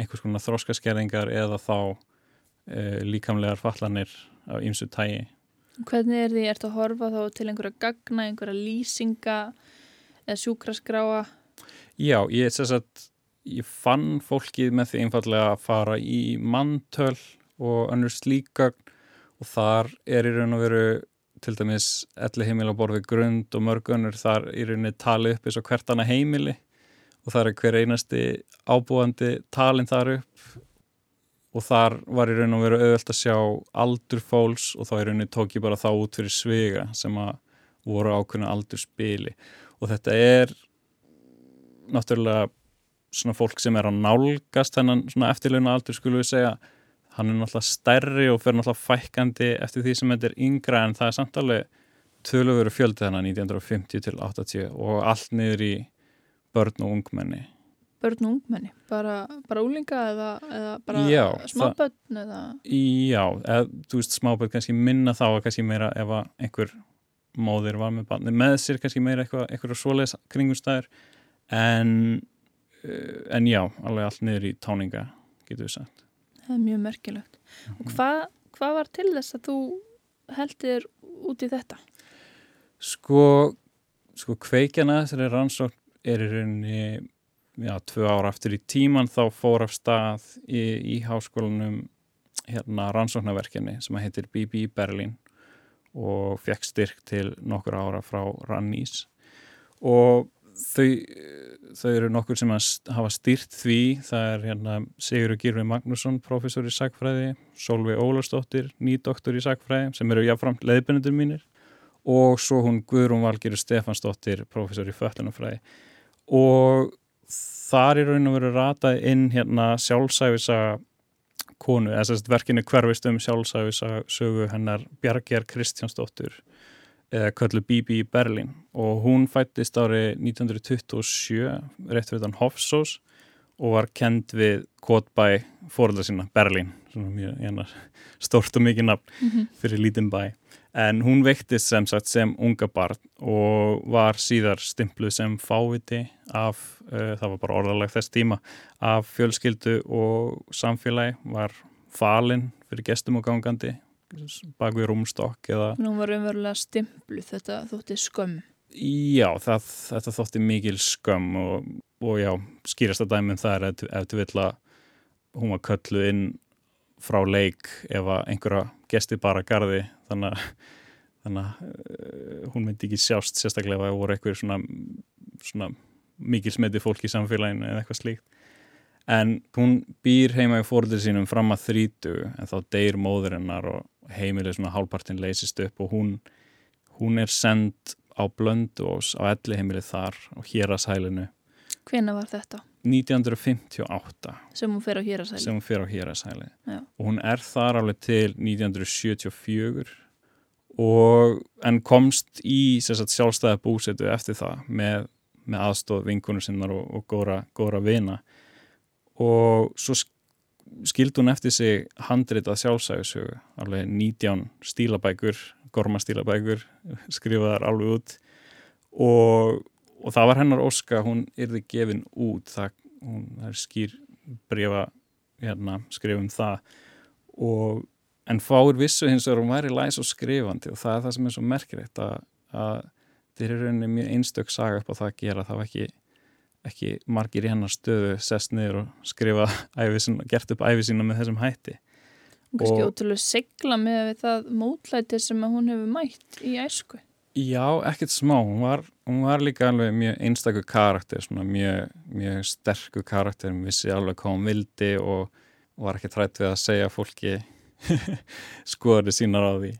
Speaker 6: einhvers konar þróskaskerðingar eða þá uh, líkamlegar fallanir af ýmsu tægi
Speaker 1: Hvernig er því, ertu að horfa þá til einhverja gagna, einhverja lýsinga eða sjúkraskráa?
Speaker 6: Já, ég, sagt, ég fann fólkið með því einfallega að fara í manntöl og önnur slíkagn og þar er í raun og veru til dæmis elli heimil á borði grund og mörg önnur þar í rauninni talið upp eins og hvert annað heimili og það er hver einasti ábúandi talin þar upp. Og þar var í raun og veru auðvelt að sjá aldur fólks og þá í rauninni tók ég bara þá út fyrir svega sem að voru ákveðinu aldur spili og þetta er náttúrulega svona fólk sem er að nálgast þennan svona eftirleuna aldur skulum við segja. Hann er náttúrulega stærri og fyrir náttúrulega fækandi eftir því sem þetta er yngra en það er samt alveg töluvöru fjöldi þannig 1950 til 80 og allt niður í börn og ungmenni
Speaker 1: Börn og ungmenni? Bara, bara úlinga eða, eða bara
Speaker 6: Já,
Speaker 1: smábörn eða?
Speaker 6: Já, eða þú veist smábörn kannski minna þá að kannski meira ef einhver móðir var með barni með sér kannski meira eitthvað, eitthvað svoleiðs kringumstæður en, en já, alveg allt niður í táninga getur við sagt
Speaker 1: Það er mjög merkilegt.
Speaker 6: Mhm.
Speaker 1: Og hvað, hvað var til þess að þú heldur út í þetta?
Speaker 6: Sko, sko kveikjana þessari rannsókn er í rauninni já, tvö ára aftur í tíman þá fór af stað í, í háskólanum hérna rannsóknarverkinni sem heitir BB Berlin og fekk styrk til nokkur ára frá Rannís og þau, þau eru nokkur sem hafa styrt því. Það er hérna Sigur Girfi Magnússon professor í sagfræði, Solveig Ólarsdóttir nýdoktor í sagfræði sem eru jáframt leiðbennendur mínir og svo hún Guðrún Valgeri Stefansdóttir professor í föllunafræði og þar er raun og veru ratað inn hérna sjálfsæfisa konu, eða þess að verkinu hverfist um sjálfsæfisa sögu hennar Bjarger Kristjánsdóttir eða köllu Bibi í Berlin og hún fættist árið 1927 rétt fyrir þann Hofsós og var kend við Kotbæ fóröldar sína, Berlin mjög, hérna, stórt og mikið nafn -hmm. fyrir lítinn bæ en hún veiktist sem sagt sem unga barn og var síðar stimpluð sem fáviti af, uh, það var bara orðalega þess tíma, af fjölskyldu og samfélagi var falinn fyrir gestum og gangandi bak við rúmstokk eða...
Speaker 1: Nú var umverulega stimpluð, þetta þótti skömm.
Speaker 6: Já, það, þetta þótti mikil skömm og, og já, skýrasta dæminn það er ef þú vill að hún var kölluð inn frá leik ef einhverja gesti bara garði þannig að, þannig að uh, hún myndi ekki sjást sérstaklega ef það voru eitthvað svona, svona mikil smeti fólk í samfélaginu eða eitthvað slíkt. En hún býr heima í fóröldir sínum fram að þrítu en þá deyr móðurinnar og heimileg svona hálpartin leysist upp og hún, hún er send á Blöndós á elli heimilið þar og hér að sælinu
Speaker 1: Hvena var þetta?
Speaker 6: 1958
Speaker 1: sem hún fer á hýrasæli?
Speaker 6: sem hún fer á héræsæli
Speaker 1: Já.
Speaker 6: og hún er þar alveg til 1974 og en komst í sagt, sjálfstæða búsetu eftir það með, með aðstóð vinkunum sinnar og, og góra, góra vina. Og svo skildi hún eftir sig handritað sjálfsæðisögu alveg 19 stílabækur gormastílabækur skrifaðar alveg út. Og, og það var hennar óska hún yrði gefin út. Það, hún, það er skýr brefa hérna, skrifum það. Og en fáir vissu hins vegar hún væri læs og skrifandi og það er það sem er svo merkilegt að, að þeir eru rauninni mjög einstök saga upp á það að gera. Það var ekki, ekki margir í hennar stöðu sest niður og skrifa æfisin, gert upp æfisína með þessum hætti.
Speaker 1: Hún kannski ótrúlega segla með það mótlæti sem hún hefur mætt í æsku.
Speaker 6: Já, ekkert smá, hún var, hún var líka alveg mjög einstakur karakter, svona mjög, mjög sterku karakter, hún vissi alveg hvað hún vildi og, var ekki trætt við að segja fólki skoðari sínar á því.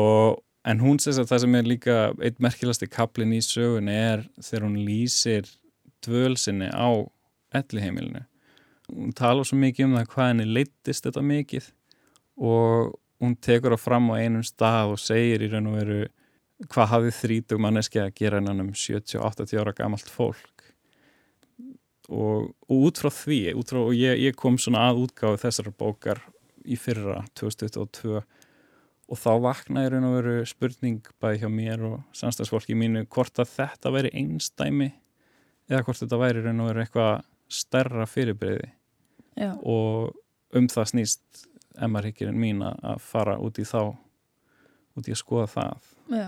Speaker 6: Og, en hún sést að það sem er líka eitt merkilasti kaplin í sögunni er þegar hún lýsir dvölsinni á elliheimilinu. Hún talar svo mikið um það hvað henni leittist þetta mikið og hún tekur það fram á einum stað og segir í raun og veru hvað hafði þrítug manneski að gera innan um 70-80 ára gamalt fólk? Og, og út frá því út frá, og ég, ég kom svona að útgáðu þessar bókar í fyrra 2022 og þá vaknaði raun og veru spurning bæði hjá mér og samstagsfólki mínu hvort að þetta væri einstæmi eða hvort þetta væri raun og veru eitthvað stærra fyrirbreyði
Speaker 1: Já,
Speaker 6: og um það snýst emmarhyggirinn mín að fara út í þá út í að skoða það.
Speaker 1: Já.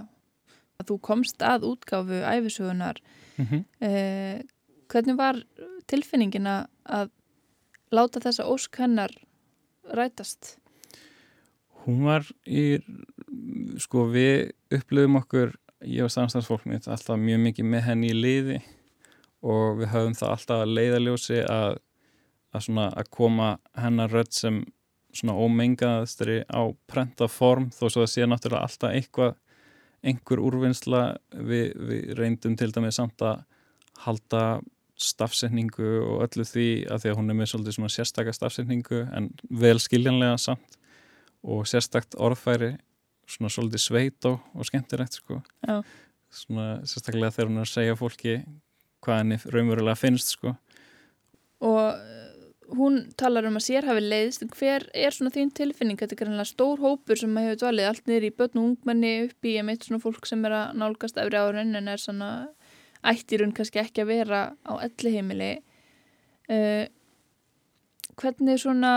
Speaker 1: Að þú komst að útgáfu æfisögunar.
Speaker 6: mm -hmm.
Speaker 1: Eh, hvernig var tilfinningin að- láta þessa ósk hennar rætast?
Speaker 6: Hún var í, sko við upplöfum okkur, ég og samstæðsfólk mitt, alltaf mjög mikið með henni í liði og við höfum það alltaf að leiðaljósi að, að, svona, að koma hennar rödd sem svona ómengaðastri á prenta form þó svo það sé náttúrulega alltaf eitthvað einhver úrvinnsla við, við reyndum til dæmis samt að halda stafsetningu og öllu því að því að hún er með svolítið svona sérstaka stafsetningu en vel skiljanlega samt og sérstakt orðfæri svona svolítið sveit og, og skemmtilegt sko.
Speaker 1: Já.
Speaker 6: svona sérstaklega þegar hún er að segja fólki hvað henni raunverulega finnst sko.
Speaker 1: Og hún talar um að sér hafi leiðist. Hver er svona þín tilfinning? Þetta er grannlega stór hópur sem hefur dvalið allt niður í börn og ungmenni upp í einmitt svona fólk sem er að nálgast efri árin en er svona ættirun kannski ekki að vera á elliheimili. Uh, hvernig svona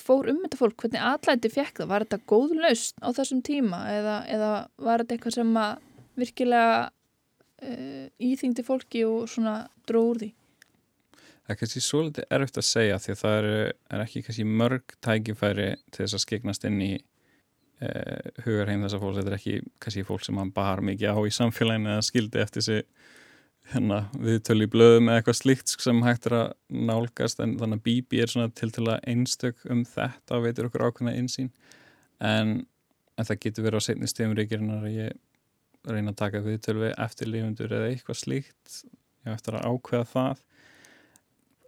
Speaker 1: fór um þetta fólk? Hvernig atlæti fekk það? Var þetta góð laust á þessum tíma eða, eða var þetta eitthvað sem að virkilega uh, íþyngdi fólki og svona dróð úr því?
Speaker 6: Það er kannski svolítið erfitt að segja því að það er, er ekki kannski mörg tækifæri til þess að skiknast inn í eh, hugarheim þessa fólks þetta er ekki kannski fólk sem hann bar mikið á í samfélaginu eða skildi eftir sig hérna, viðtölu í blöðum eða eitthvað slíkt sem hægt er að nálgast. En þannig að Bibi er svona til til að einstök um þetta og veitur okkur ákveðna einsýn en, en það getur verið á setni ríkirinnar að ég reyna að taka viðtölu við eftirlifundur eða eitthvað slíkt. Ég eftir að ákveða það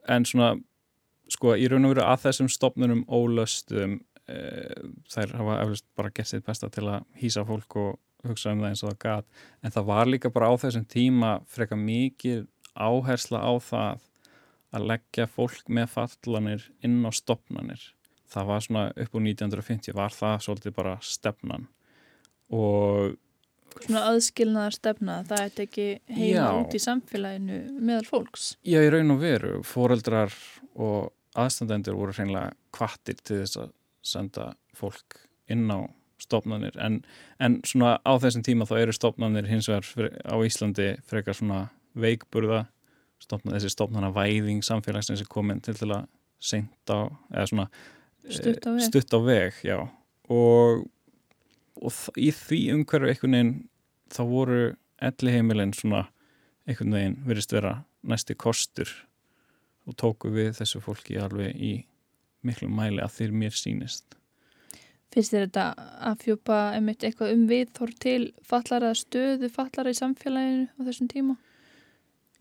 Speaker 6: en svona sko í raun og veru að þessum stopnunum ólöstum e, þær hafa eflust bara gett sitt besta til að hýsa fólk og hugsa um það eins og það gat. En það var líka bara á þessum tíma freka mikið áhersla á það að leggja fólk með fallanir inn á stopnanir það var svona upp úr 1950 var það svolítið bara stefnan. Og
Speaker 1: svona aðskilnaðar stefna það er ekki heima
Speaker 6: Já.
Speaker 1: út í samfélaginu meðal fólks?
Speaker 6: Já, í raun og veru, fóreldrar og aðstandendur voru hreinlega kvattir til þess að senda fólk inn á stofnanir. En, en svona á þessum tíma þá eru stofnanir hins vegar á Íslandi frekar svona veikburða. Stofna, þessi stofnana væðing samfélagsins er komin til til að seint á eða svona
Speaker 1: Stutt á veg.
Speaker 6: stutt á veg, já. Og, og í því umhverju einhvern veginn þá voru elli heimilin svona einhvern veginn verist vera næsti kostur og tóku við þessu fólki alveg í miklu mæli að þeir mér sýnist
Speaker 1: Finnst þér þetta að fjópa einmitt eitthvað um viðþór til fallara stöðu fallara í samfélaginu á þessum tíma?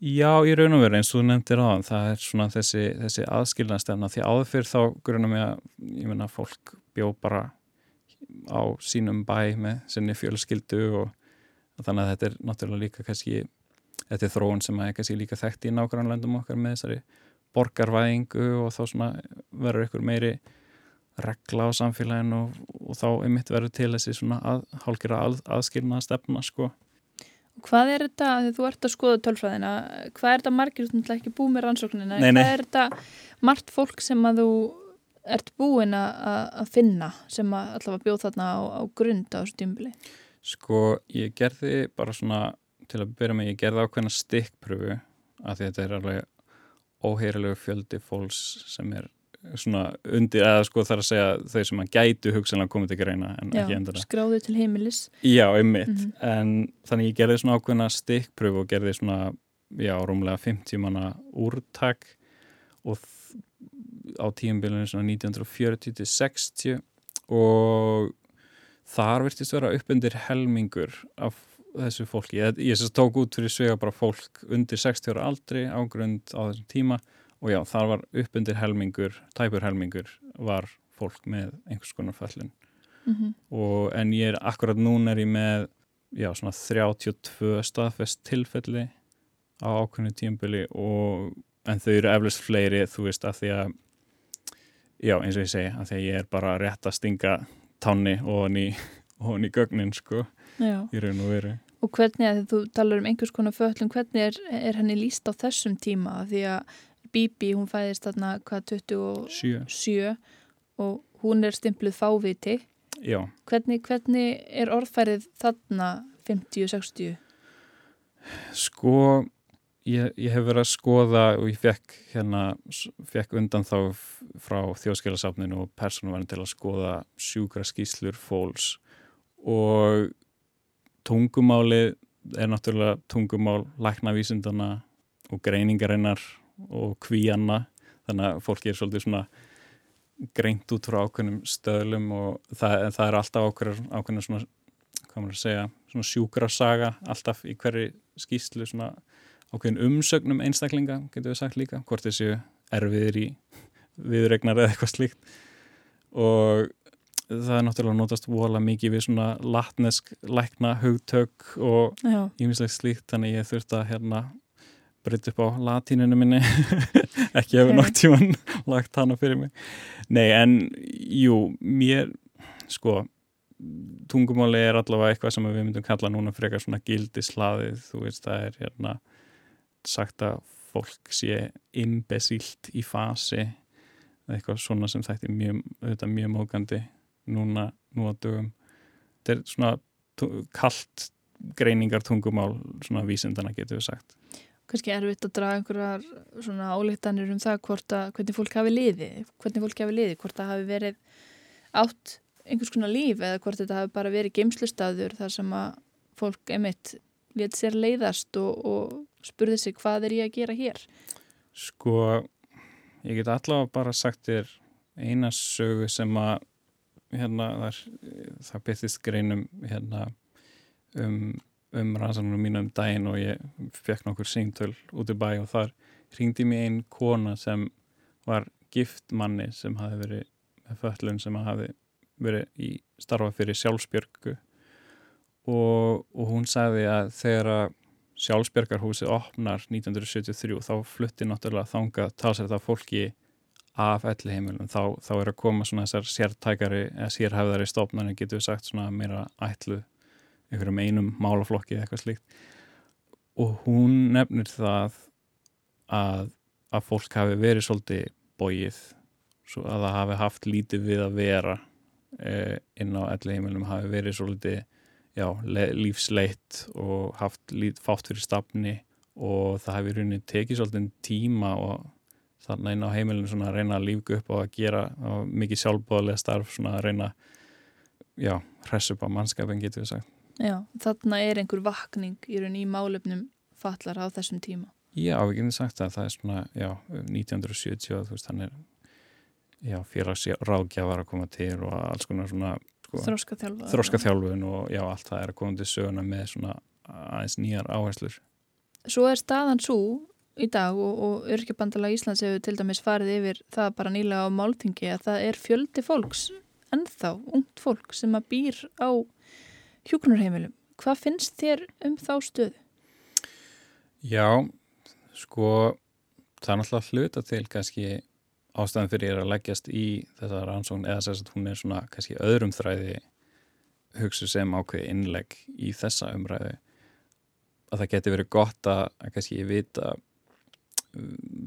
Speaker 6: Já, í raun og veru eins og þú nefndir á það er svona þessi, þessi aðskilnaðstefna því áður fyrir þá grunum ég að ég meina fólk bjó bara á sínum bæ með sinni fjölskyldu og þannig að þetta er náttúrulega líka kannski þetta er þróun sem að er kannski líka þekkt í nágrannlöndum okkar með þessari borgarvæðingu og þá svona verður ykkur meiri regla á samfélaginu og, og þá einmitt verður til þessi svona að, hálkira að, aðskilnaðstefna sko
Speaker 1: Og Hvað er þetta, þegar þú ert að skoða tölfræðina, hvað er þetta margir, þú ætla ekki búið með rannsóknina,
Speaker 6: Nei, nei.
Speaker 1: hvað er þetta margt fólk sem að þú ert búin að, að- að finna sem að allavega bjóð þarna á, á grund á þessu tímbili?
Speaker 6: Sko, ég gerði bara svona, til að byrja með, ég gerði ákveðna stikkpröfu af því þetta er alveg óheirilegu fjöldi fólks sem er svona undir, eða sko þar að segja þau sem að gætu hugsanlega komið til greina en ekki endur það.
Speaker 1: skráðu til heimilis.
Speaker 6: Já, einmitt,
Speaker 1: Mhm.
Speaker 6: en þannig ég gerði svona ákveðna stikkpröfu og gerði svona, já, rúmlega 50 manna úrtak og á tíumbilinu svona 1940 til 60 og þar virtist vera upp undir helmingur af þessu fólki. Ég, ég sérst tók út fyrir svega bara fólk undir 60 ára aldri á grund á þessum tíma og já, þar var upp undir helmingur, tæpur helmingur var fólk með einhvers konar föllun
Speaker 1: Mm
Speaker 6: og en ég er akkurat núna er ég með já, svona 32 staðfest tilfelli á ákveðinu tímbili og en þau eru eflust fleiri þú veist að því að já eins og ég segi að því að ég er bara rétt að stinga tanni og hann í, ofan í gögnin sko
Speaker 1: Já.
Speaker 6: í raun og veru
Speaker 1: Og hvernig að þú talar um einhvers konar föllum, hvernig er, er henni líst á þessum tíma? Því að Bibi, hún fæðist þarna hvað 27
Speaker 6: sjö,
Speaker 1: og hún er stimpluð fáviti.
Speaker 6: já
Speaker 1: Hvernig, hvernig er orðfærið þarna 50-60?
Speaker 6: Sko, ég, ég hef verið að skoða og ég fekk hérna, fekk undan þá frá þjóðskilasafninu og persónuverðin til að skoða sjúkra skýslur fólks. Og tungumálið er náttúrulega tungumál læknavísindana og greiningarinnar og kvíanna. Þannig að fólki er svolítið svona greint út frá ákveðnum stöðlum og það, það er alltaf ákveðnum svona, hvað maður að segja, svona sjúkrasaga alltaf í hverju skýslu svona ákveðin umsögnum einstaklinga, getur við sagt líka, hvort þessu erfiðir í viðregnar eða eitthvað slíkt og það er náttúrulega notast vola mikið við svona latnesk lækna hugtök og
Speaker 1: Já.
Speaker 6: ímislegt slíkt þannig ég þurfti að hérna breytta upp á latínunum minni ekki hefur
Speaker 1: Ok.
Speaker 6: nokt tíman lagt hana fyrir mig nei en jú, mér sko tungumáli er allavega eitthvað sem við myndum kalla núna frekar svona gildislaðið þú veist það er hérna sagt að fólk sé imbesílt í fasi eitthvað svona sem þætti mjög, auðvitað mjög mókandi núna, nú á dögum. Þetta er svona kalt greiningar tungumál svona vísindana getur við sagt.
Speaker 1: Kannski erfitt að draga einhverjar svona álíktanir um það hvort að hvernig fólk hafi liði, hvernig fólk hafi liði, hvort það hafi verið átt einhvers konar líf eða hvort þetta hafi bara verið geimslustaður þar sem að fólk einmitt let sér leiðast og, og spurði sig hvað er ég að gera hér?
Speaker 6: Sko, ég get allavega bara sagt þér eina sögu sem að hérna, þar, það byrtist greinum hérna, um, um rannsóknum mínu um daginn og ég fekk nokkur síntöl út í bæ og þar hringdi mér einn kona sem var gift manni sem hafi verið með föllun sem hafi verið í starfa fyrir sjálfsbjörgu og, og hún sagði að þegar að sjálfsbjörgarhúsið opnar 1973 þá flutti náttúrulega þangað talsett af fólki af elli heimilum þá, þá er að koma svona þessar sértækari eða sérhæfðari stofnarnir getur við sagt svona meira ætlu einhverjum einum málaflokki eða eitthvað slíkt. Og hún nefnir það að, að fólk hafi verið svolítið bóið svo að það hafi haft lítið við að vera eh, inn á elli heimilum hafi verið svolítið já, le- lífsleitt og haft lít, fátt fyrir stafni og það hefði rauninni tekið svolítið tíma og þarna inn á heimilinu svona að reyna að lífgu upp og að gera og mikið sjálfbóðlega starf svona að reyna já, hress upp á mannskapin getur við sagt.
Speaker 1: Já, þarna er einhver vakning í raun í málefnum fallar á þessum tíma.
Speaker 6: Já, við getum sagt að það er svona, já, 1970 þú veist, hann er já, félagsráðgjafar að koma til og alls konar svona sko,
Speaker 1: Þróskaþjálfun.
Speaker 6: þróskaþjálfun og já, allt það er að koma til söguna með svona aðeins nýjar áherslur.
Speaker 1: Svo er staðan svo í dag og, og Örkjabandala Íslands hefur til dæmis farið yfir það bara nýlega á máltingi að það er fjöldi fólks, ennþá, ungt fólk sem að býr á hjúknurheimilum. Hvað finnst þér um þá stöðu?
Speaker 6: Já, sko, það er náttúrulega hluta til kannski ástæðan fyrir að leggjast í þessa rannsókn eða þess að hún er svona kannski öðrum þræði hugsu sem ákveði innlegg í þessa umræðu að það geti verið gott að, að kannski vita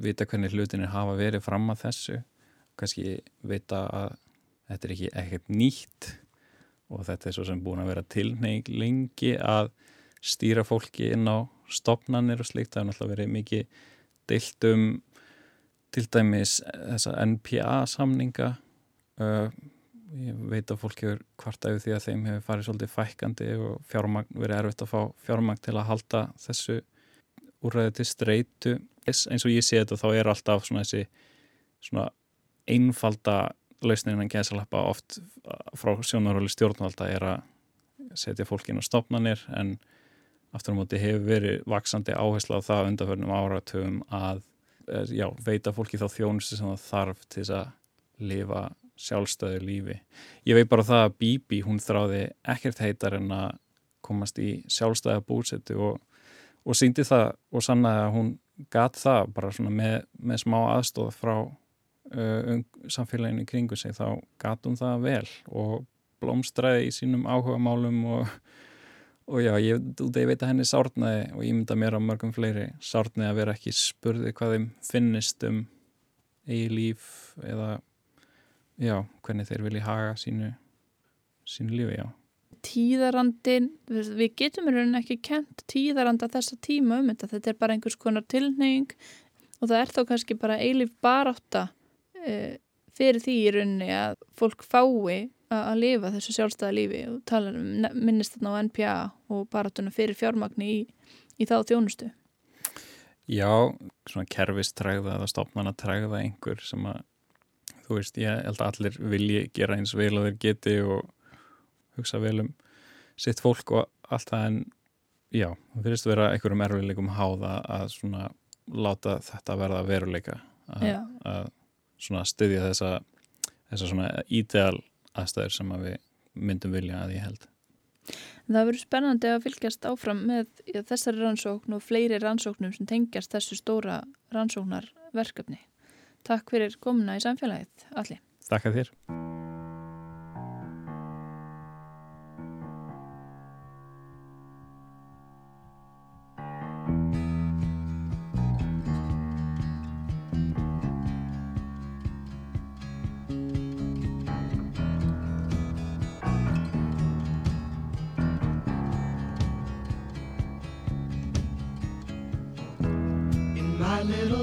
Speaker 6: vita hvernig hlutinir hafa verið fram að þessu kannski vita að þetta er ekki ekkert nýtt og þetta er svo sem búin að vera tilneig lengi að stýra fólki inn á stopnannir og slikt, það er náttúrulega verið mikið deilt um til dæmis þessa NPA samninga uh, ég veit að fólk hefur hvart af því að þeim hefur farið svolítið fækandi og fjármagn, verið erfitt að fá fjármagn til að halda þessu úrræði til streitu. Eins og ég sé þetta þá er alltaf svona þessi svona einfalda lausnin en gæðsalappa oft frá sjónaróli stjórnvalda er að setja fólk inn á stopnarnir en aftur á móti hefur verið vaksandi áhersla á það undanförnum áratöfum að já, veita fólki þá þjónustu sem það þarf til þess að lifa sjálfstöðu lífi. Ég veit bara það að Bibi hún þráði ekkert heitar en að komast í sjálfstæða búsetu og, og síndi það og sannaði að hún gat það bara svona með, með smá aðstóð frá uh, um, samfélaginu kringu sig þá gat hún það vel og blómstræði í sínum áhuga málum og, og já, ég, ég veit að henni sárnaði og ég mynda mér á mörgum fleiri sárnaði að vera ekki spurði hvað þeim finnist um eigi líf eða já, hvernig þeir vilja haga sínu sínu lífi, já.
Speaker 1: Tíðarandin, við getum í rauninni ekki kent tíðaranda þessa tíma um þetta, þetta er bara einhvers konar tilneying og það er þá kannski bara eilif barátta e, fyrir því í rauninni að fólk fái að lifa þessu sjálfstæða lífi og tala um minnist þarna á NPA og baráttuna fyrir fjármagni í, í þá þjónustu.
Speaker 6: Já, svona kerfistræða eða stopnarnatræða einhver sem að þú veist, ég held að allir vilji gera eins vel að þeir geti og hugsa vel um sitt fólk og allt það en já, það fyrirst að vera einhverjum erfiðleikum háða að svona láta þetta verða veruleika að, að svona styðja þessa þessa svona ídeal aðstæður sem að við myndum vilja að ég held
Speaker 1: Það verður spennandi að fylgjast áfram með já, þessari rannsókn og fleiri rannsóknum sem tengjast þessu stóra rannsóknarverkefni. Takk fyrir komuna í samfélagið, Alli.
Speaker 6: Takk að þér.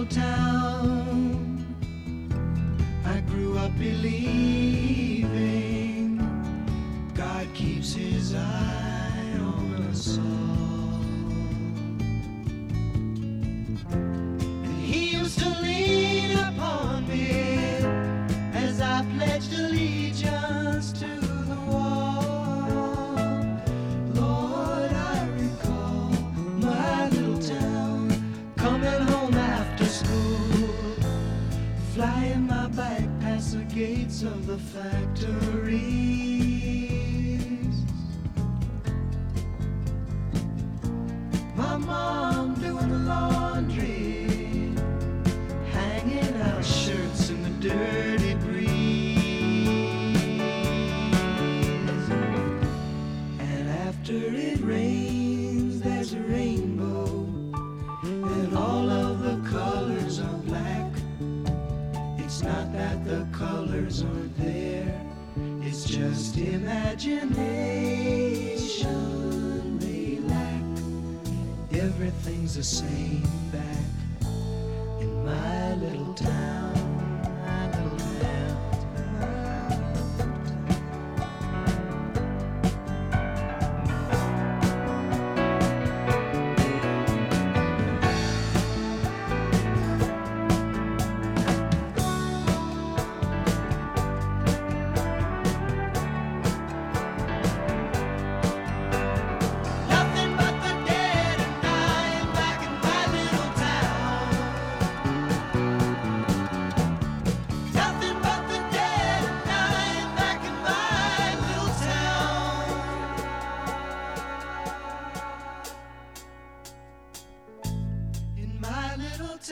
Speaker 7: Town. I grew up believing God keeps his eye on us all. Of the factories.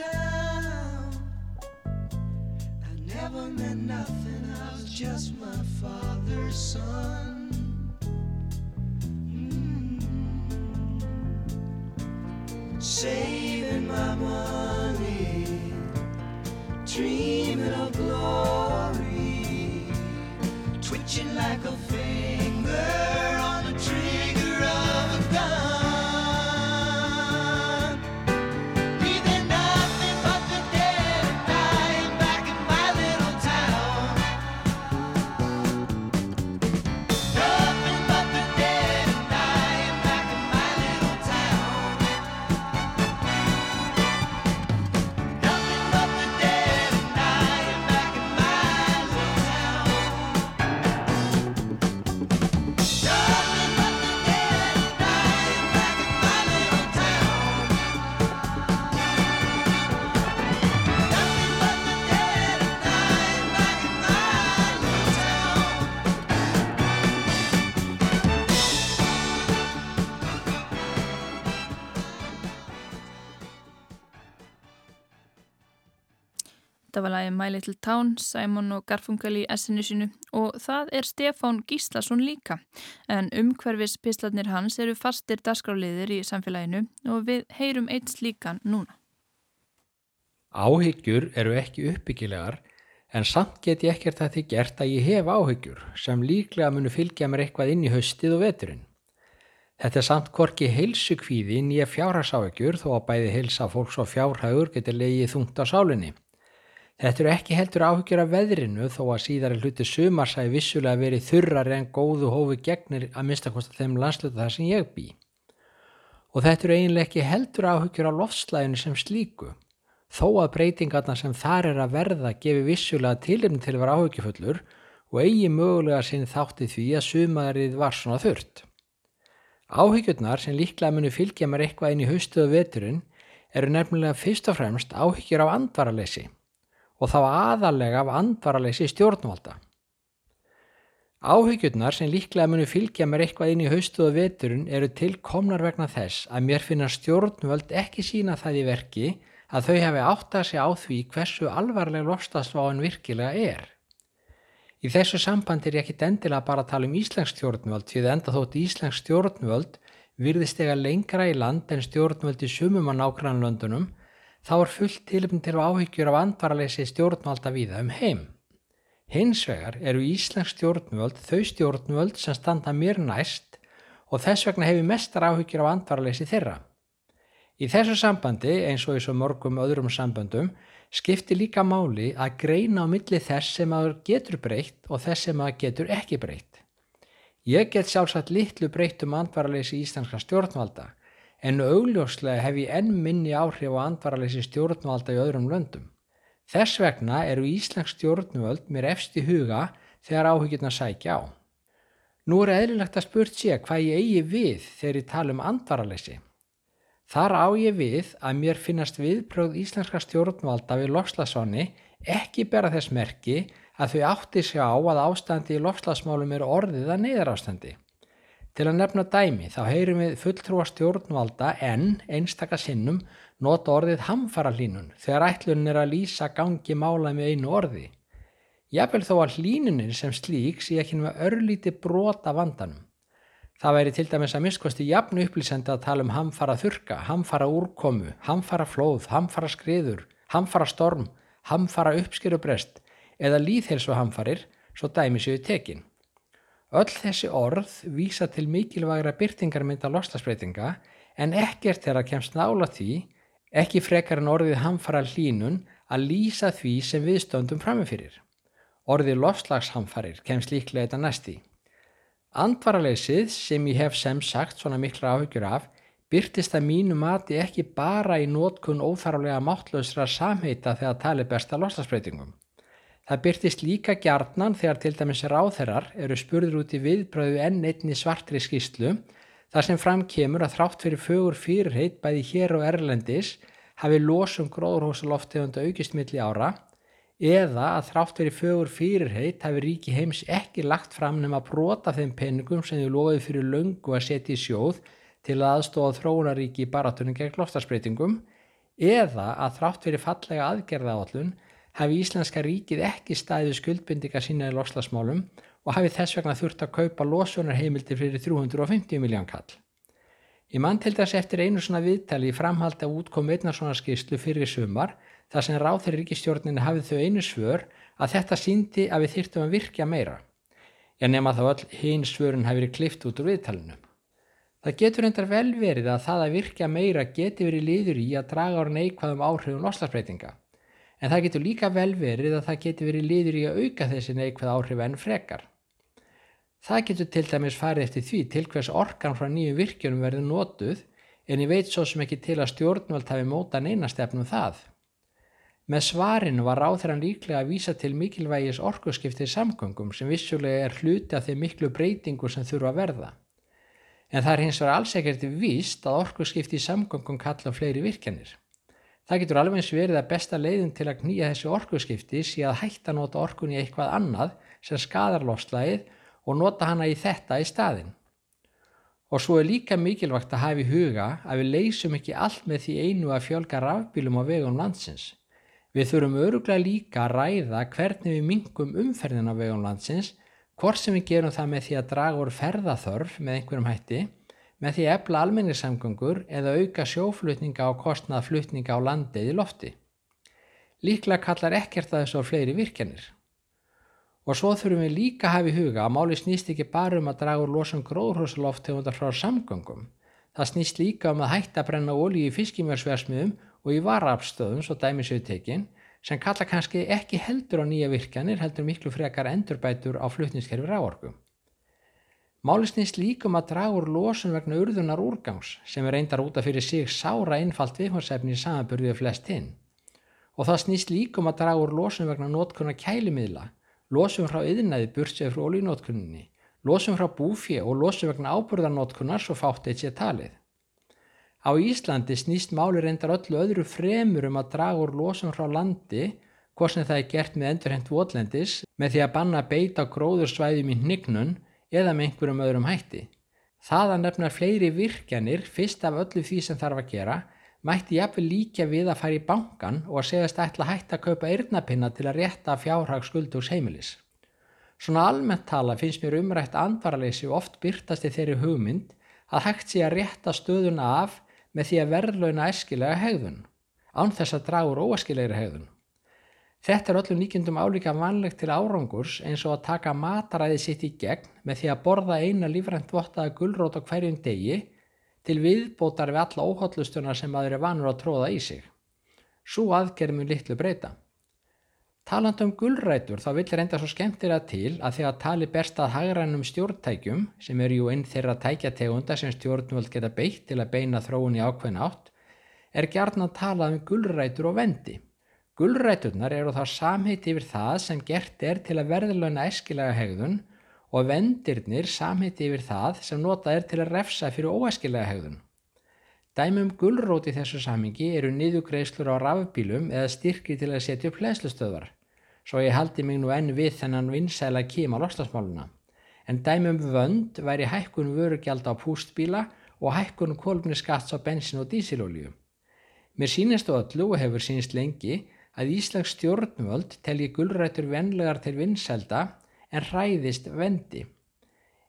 Speaker 7: I never meant nothing. I was just my father's son. Mm. saving my money, dreaming of glory, twitching like a
Speaker 1: Þetta var lagið My Little Town, Simon og Garfunkel í essinu sínu og það er Stefán Gíslason líka. En umhverfis pislarnir hans eru fastir dagskráliðir í samfélaginu og við heyrum eitt slíkan núna.
Speaker 8: Áhyggjur eru ekki uppbyggilegar en samt get ég ekkert að því gert að ég hef áhyggjur sem líklega munu fylgja mér eitthvað inn í haustið og veturinn. Þetta er samt hvorki heilsu kvíði nýja fjárhagsáhyggjur þó að bæði heilsa fólks og fjárhagur getur leiðið þungt á sálinni. Þetta eru ekki heldur áhyggjur af veðrinu þó að síðari hluti sumarsæði vissulega verið þurrari en góðu hófi gegnir að minnstakosta þeim landsluta þar sem ég bý. Og þetta eru eiginlega ekki heldur áhyggjur af loftslæðinu sem slíku þó að breytingarna sem þar er að verða gefi vissulega tilefni til að vera áhyggjufullur og eigi mögulega sinn þátti því að sumarið var svona þurrt. Áhyggjurnar sem líklega munu fylgja mér eitthvað inn í haustuðu veturinn eru nefnilega fyrst og fremst áhyggjur af andvaraleysi og þá aðalega af andvaraleysi stjórnvalda. Áhyggjurnar sem líklega munu fylgja mér eitthvað inn í haustuðu veturinn eru tilkomnar vegna þess að mér finna stjórnvöld ekki sína það í verki að þau hefði áttað sig á því hversu alvarleg lofstafsváin virkilega er. Í þessu sambandi er ég ekki endilega bara að tala um Íslensk stjórnvöld því það enda þótt Íslensk stjórnvöld virðist ega lengra í land en stjórnvöld í sumum að nágrannlöndunum þá er fullt tilöfn til áhyggjur af andvaraleysi stjórnvalda víða um heim. Hins vegar eru Íslensk stjórnvöld þau stjórnvöld sem standa mér næst og þess vegna hefur mestar áhyggjur af andvaraleysi þeirra. Í þessu sambandi, eins og í svo mörgum öðrum samböndum, skiptir líka máli að greina á milli þess sem maður getur breytt og þess sem maður getur ekki breytt. Ég get sjálfsagt litlu breytt um andvaraleysi íslenska stjórnvalda, en augljóslega hef ég enn minni áhrif á andvaraleysi stjórnvalda í öðrum löndum. Þess vegna eru íslensk stjórnvöld mér efst í huga þegar áhyggjurna sækja á. Nú er eðlilegt að spurt sé hvað ég eigi við þegar ég tala um andvaraleysi. Þar á ég við að mér finnast viðprögð íslenska stjórnvalda við lofslagsváni ekki bera þess merki að þau átti sig á að ástandi í lofslagsmálum eru orðið að neyðar ástandi. Til að nefna dæmi þá heyrum við fulltrúa stjórnvalda en einstaka sinnum nota orðið hamfara hlínun þegar ætlun er að lýsa gangi mála með einu orði. Jafnvel þó að hlínunin sem slík sé ekki með örlíti brota vandanum. Það væri til dæmis að miskosti jafn upplýsandi að tala um hamfara þurka, hamfara úrkomu, hamfara flóð, hamfara skriður, hamfara storm, hamfara uppskerubrest eða líðhelsu hamfarir svo dæmi séu tekin. Öll þessi orð vísa til mikilvægra byrtingarmynda loslasbreytinga en ekkert þeirra kemst nála því Ekki frekar en orðið hamfara hlínun að lýsa því sem við stöndum framifyrir. Orðið lofslagshamfarir kemst líklega þetta næsti. Andvaraleysið sem ég hef sem sagt svona mikla áhyggjur af byrtist að mínu mati ekki bara í nótkun óþarflega máttlausra samheita þegar tali besta lofslagsbreytingum. Það byrtist líka gjarnan þegar til dæmis ráþerar eru spurður út í viðbröðu enn einni svartri skýslu þar sem fram kemur að þrátt fyrir fögur fyrirheit bæði hér og Erlendis hafi losum gróðurhúsaloftegunda aukist milli ára eða að þrátt fyrir fögur fyrirheit hafi ríki heims ekki lagt fram nema brota þeim peningum sem þau loðið fyrir löngu að setja í sjóð til að aðstóða þróunaríki í baratunum gegn loftarsbreytingum eða að þrátt fyrir fallega aðgerða áallun hafi Íslenska ríkið ekki staðið skuldbindinga sína í loslasmálum og hafi þess vegna þurft að kaupa losunarheimildir fyrir 350 miljón kall. Ég mann til þess eftir einu svona viðtali í framhaldi að útkomu einna svona skýrslu fyrir sumar þar sem þeirri ríkistjórninu hafið þau einu svör að þetta síndi að við þyrtum að virkja meira. Ég nema þá öll hinn svörun hafi verið klift út úr viðtalinu. Það getur endar vel verið að það að virkja meira geti verið liður í að draga ára neikvæðum áhrifum loslasbreytinga en það getur líka vel verið að það getur verið liður í að auka þessi neikvæð áhrif enn frekar. Það getur til dæmis farið eftir því til hvers orkan frá nýju virkjunum verður nótuð en ég veit svo sem ekki til að stjórnvöld hafi móta neina stefnum það. Með svarinu var ráþrann líklega að vísa til mikilvægis orkuskiptið samgöngum sem vissulega er hluti af þeim miklu breytingu sem þurfa að verða. En það er hins vegar alls ekkert víst að orkuskiptið samgöngum kalla fleiri virkjanir. Það getur alveg eins verið að besta leiðin til að knýja þessi orkuskipti sé að hætta nota orkun í eitthvað annað sem skadar lofslægið og nota hana í þetta í staðin. Og svo er líka mikilvægt að hafa í huga að við leysum ekki allt með því einu að fjölga rafbílum á vegum landsins. Við þurfum öruglega líka að ræða hvernig við mingum umferðin á vegum landsins, hvort sem við gerum það með því að draga úr ferðaþörf með einhverjum hætti með því efla almenningssamgöngur eða auka sjóflutninga á kostnað flutninga á landið í lofti. Líklega kallar ekkert að þessu á fleiri virkjanir. Og svo þurfum við líka að hafa í huga að máli snýst ekki bara um að draga úr losum gróðrúsaloft tegundar frá samgöngum. Það snýst líka um að hætta að brenna ólí í fiskimjörsversmiðum og í varafstöðum, svo dæmisauðtekinn, sem kalla kannski ekki heldur á nýja virkjanir, heldur miklu frekar endurbætur á flutningskerfi ráorku. Máli snýst líkum að draga úr losun vegna urðunar úrgangs sem er reyndar útaf fyrir sig sára einfalt viðhórsefni í samanburðið flest hinn. Og það snýst líkum að draga úr losun vegna nótkunna kælimiðla, losun frá yðinæði bursið frá ólínótkunninni, losun frá búfið og losun vegna áburðarnótkunnar svo fátt eitt sé talið. Á Íslandi snýst máli reyndar öllu öðru fremur um að draga úr losun frá landi, hvort sem það er gert með endurhent votlendis, með því að banna beita gróðursvæðum í hnignun, eða með einhverjum öðrum hætti. Það að nefna fleiri virkjanir fyrst af öllu því sem þarf að gera mætti jafnvel líka við að fara í bankan og að segast ætla að hætta að kaupa yrnapinna til að rétta fjárhag skuldugs heimilis. Svona almennt tala finnst mér umrætt andvaraleysi og oft byrtast í þeirri hugmynd að hægt sé að rétta stöðuna af með því að verðlauna eskilega hegðun, án þess að draga úr óeskilegri hegðun. Þetta er öllum líkjendum álíka vanlegt til árangurs eins og að taka mataræði sitt í gegn með því að borða eina lífrænt vottaða gullrót á hverjum degi til viðbótar við alla óhaldlustuna sem aður er vanur að tróða í sig. Svo aðgerðum við litlu breyta. Taland um gullrætur þá vil reynda svo skemmtir að til að þegar tali berst að hagrænum stjórntækjum sem eru jú einn þeirra tækjategunda sem stjórnvöld geta beitt til að beina þróun í ákveðin átt er gjarn að tala um gullrætur og vendi. Gullræturnar eru þá samheit yfir það sem gert er til að verðlöna eskilega hegðun og vendirnir samheit yfir það sem notað er til að refsa fyrir óeskilega hegðun. Dæmum gullrót í þessu samingi eru niðugreislur á rafbílum eða styrki til að setja upp hlæslustöðar, svo ég haldi mig nú enn við þennan vinsæla kíma loslasmáluna. En dæmum vönd væri hækkun vörugjald á pústbíla og hækkun kolmniskats á bensin og dísilolíu. Mér sínist á öllu og hefur sínist lengi að Íslands stjórnvöld telji gullrætur venlegar til vinnselda en hræðist vendi.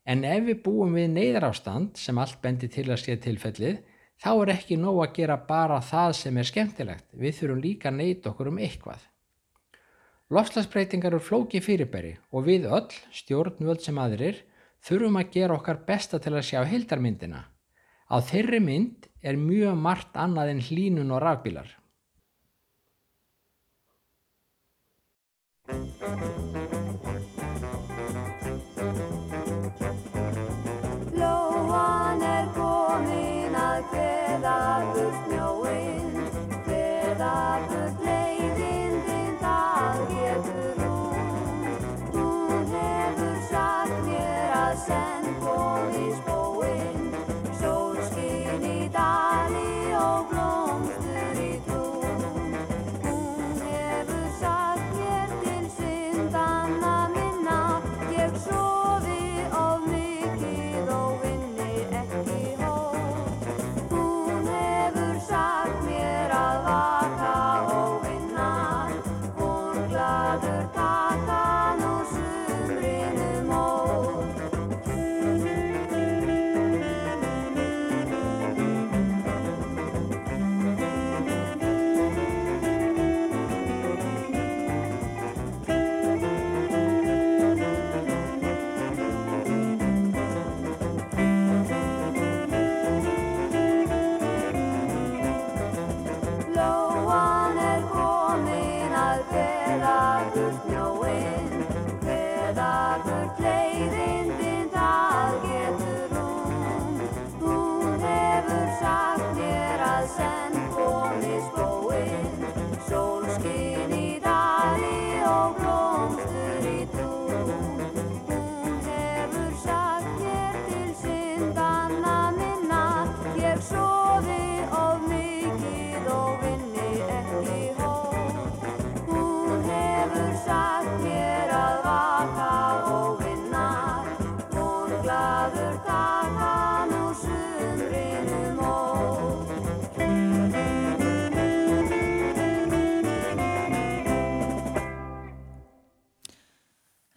Speaker 8: En ef við búum við neyðarástand sem allt bendi til að sé tilfellið, þá er ekki nóg að gera bara það sem er skemmtilegt. Við þurfum líka að neyta okkur um eitthvað. Lofslagsbreytingar eru flóki fyrirbæri og við öll, stjórnvöld sem aðrir, þurfum að gera okkar besta til að sjá hildarmyndina.
Speaker 9: Á þeirri mynd er mjög margt annað en hlínun og rafbílar.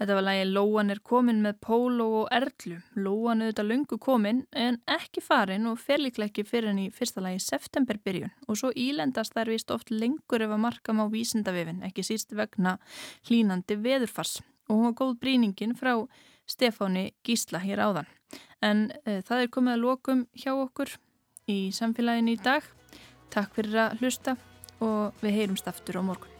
Speaker 1: Þetta var lagi Lóan er komin með Pólo og Erlu. Lóan auðvitað lungu komin en ekki farin og fer líklega ekki fyrir henni fyrsta lagi septemberbyrjun og svo ílendast þær vist oft lengur ef að markam á vísindavefin, ekki síst vegna hlínandi veðurfars. Og hún var góð bríningin frá Stefáni Gísla hér áðan. En e, það er komið að lokum hjá okkur í samfélaginu í dag. Takk fyrir að hlusta og við heyrumst aftur á morgun.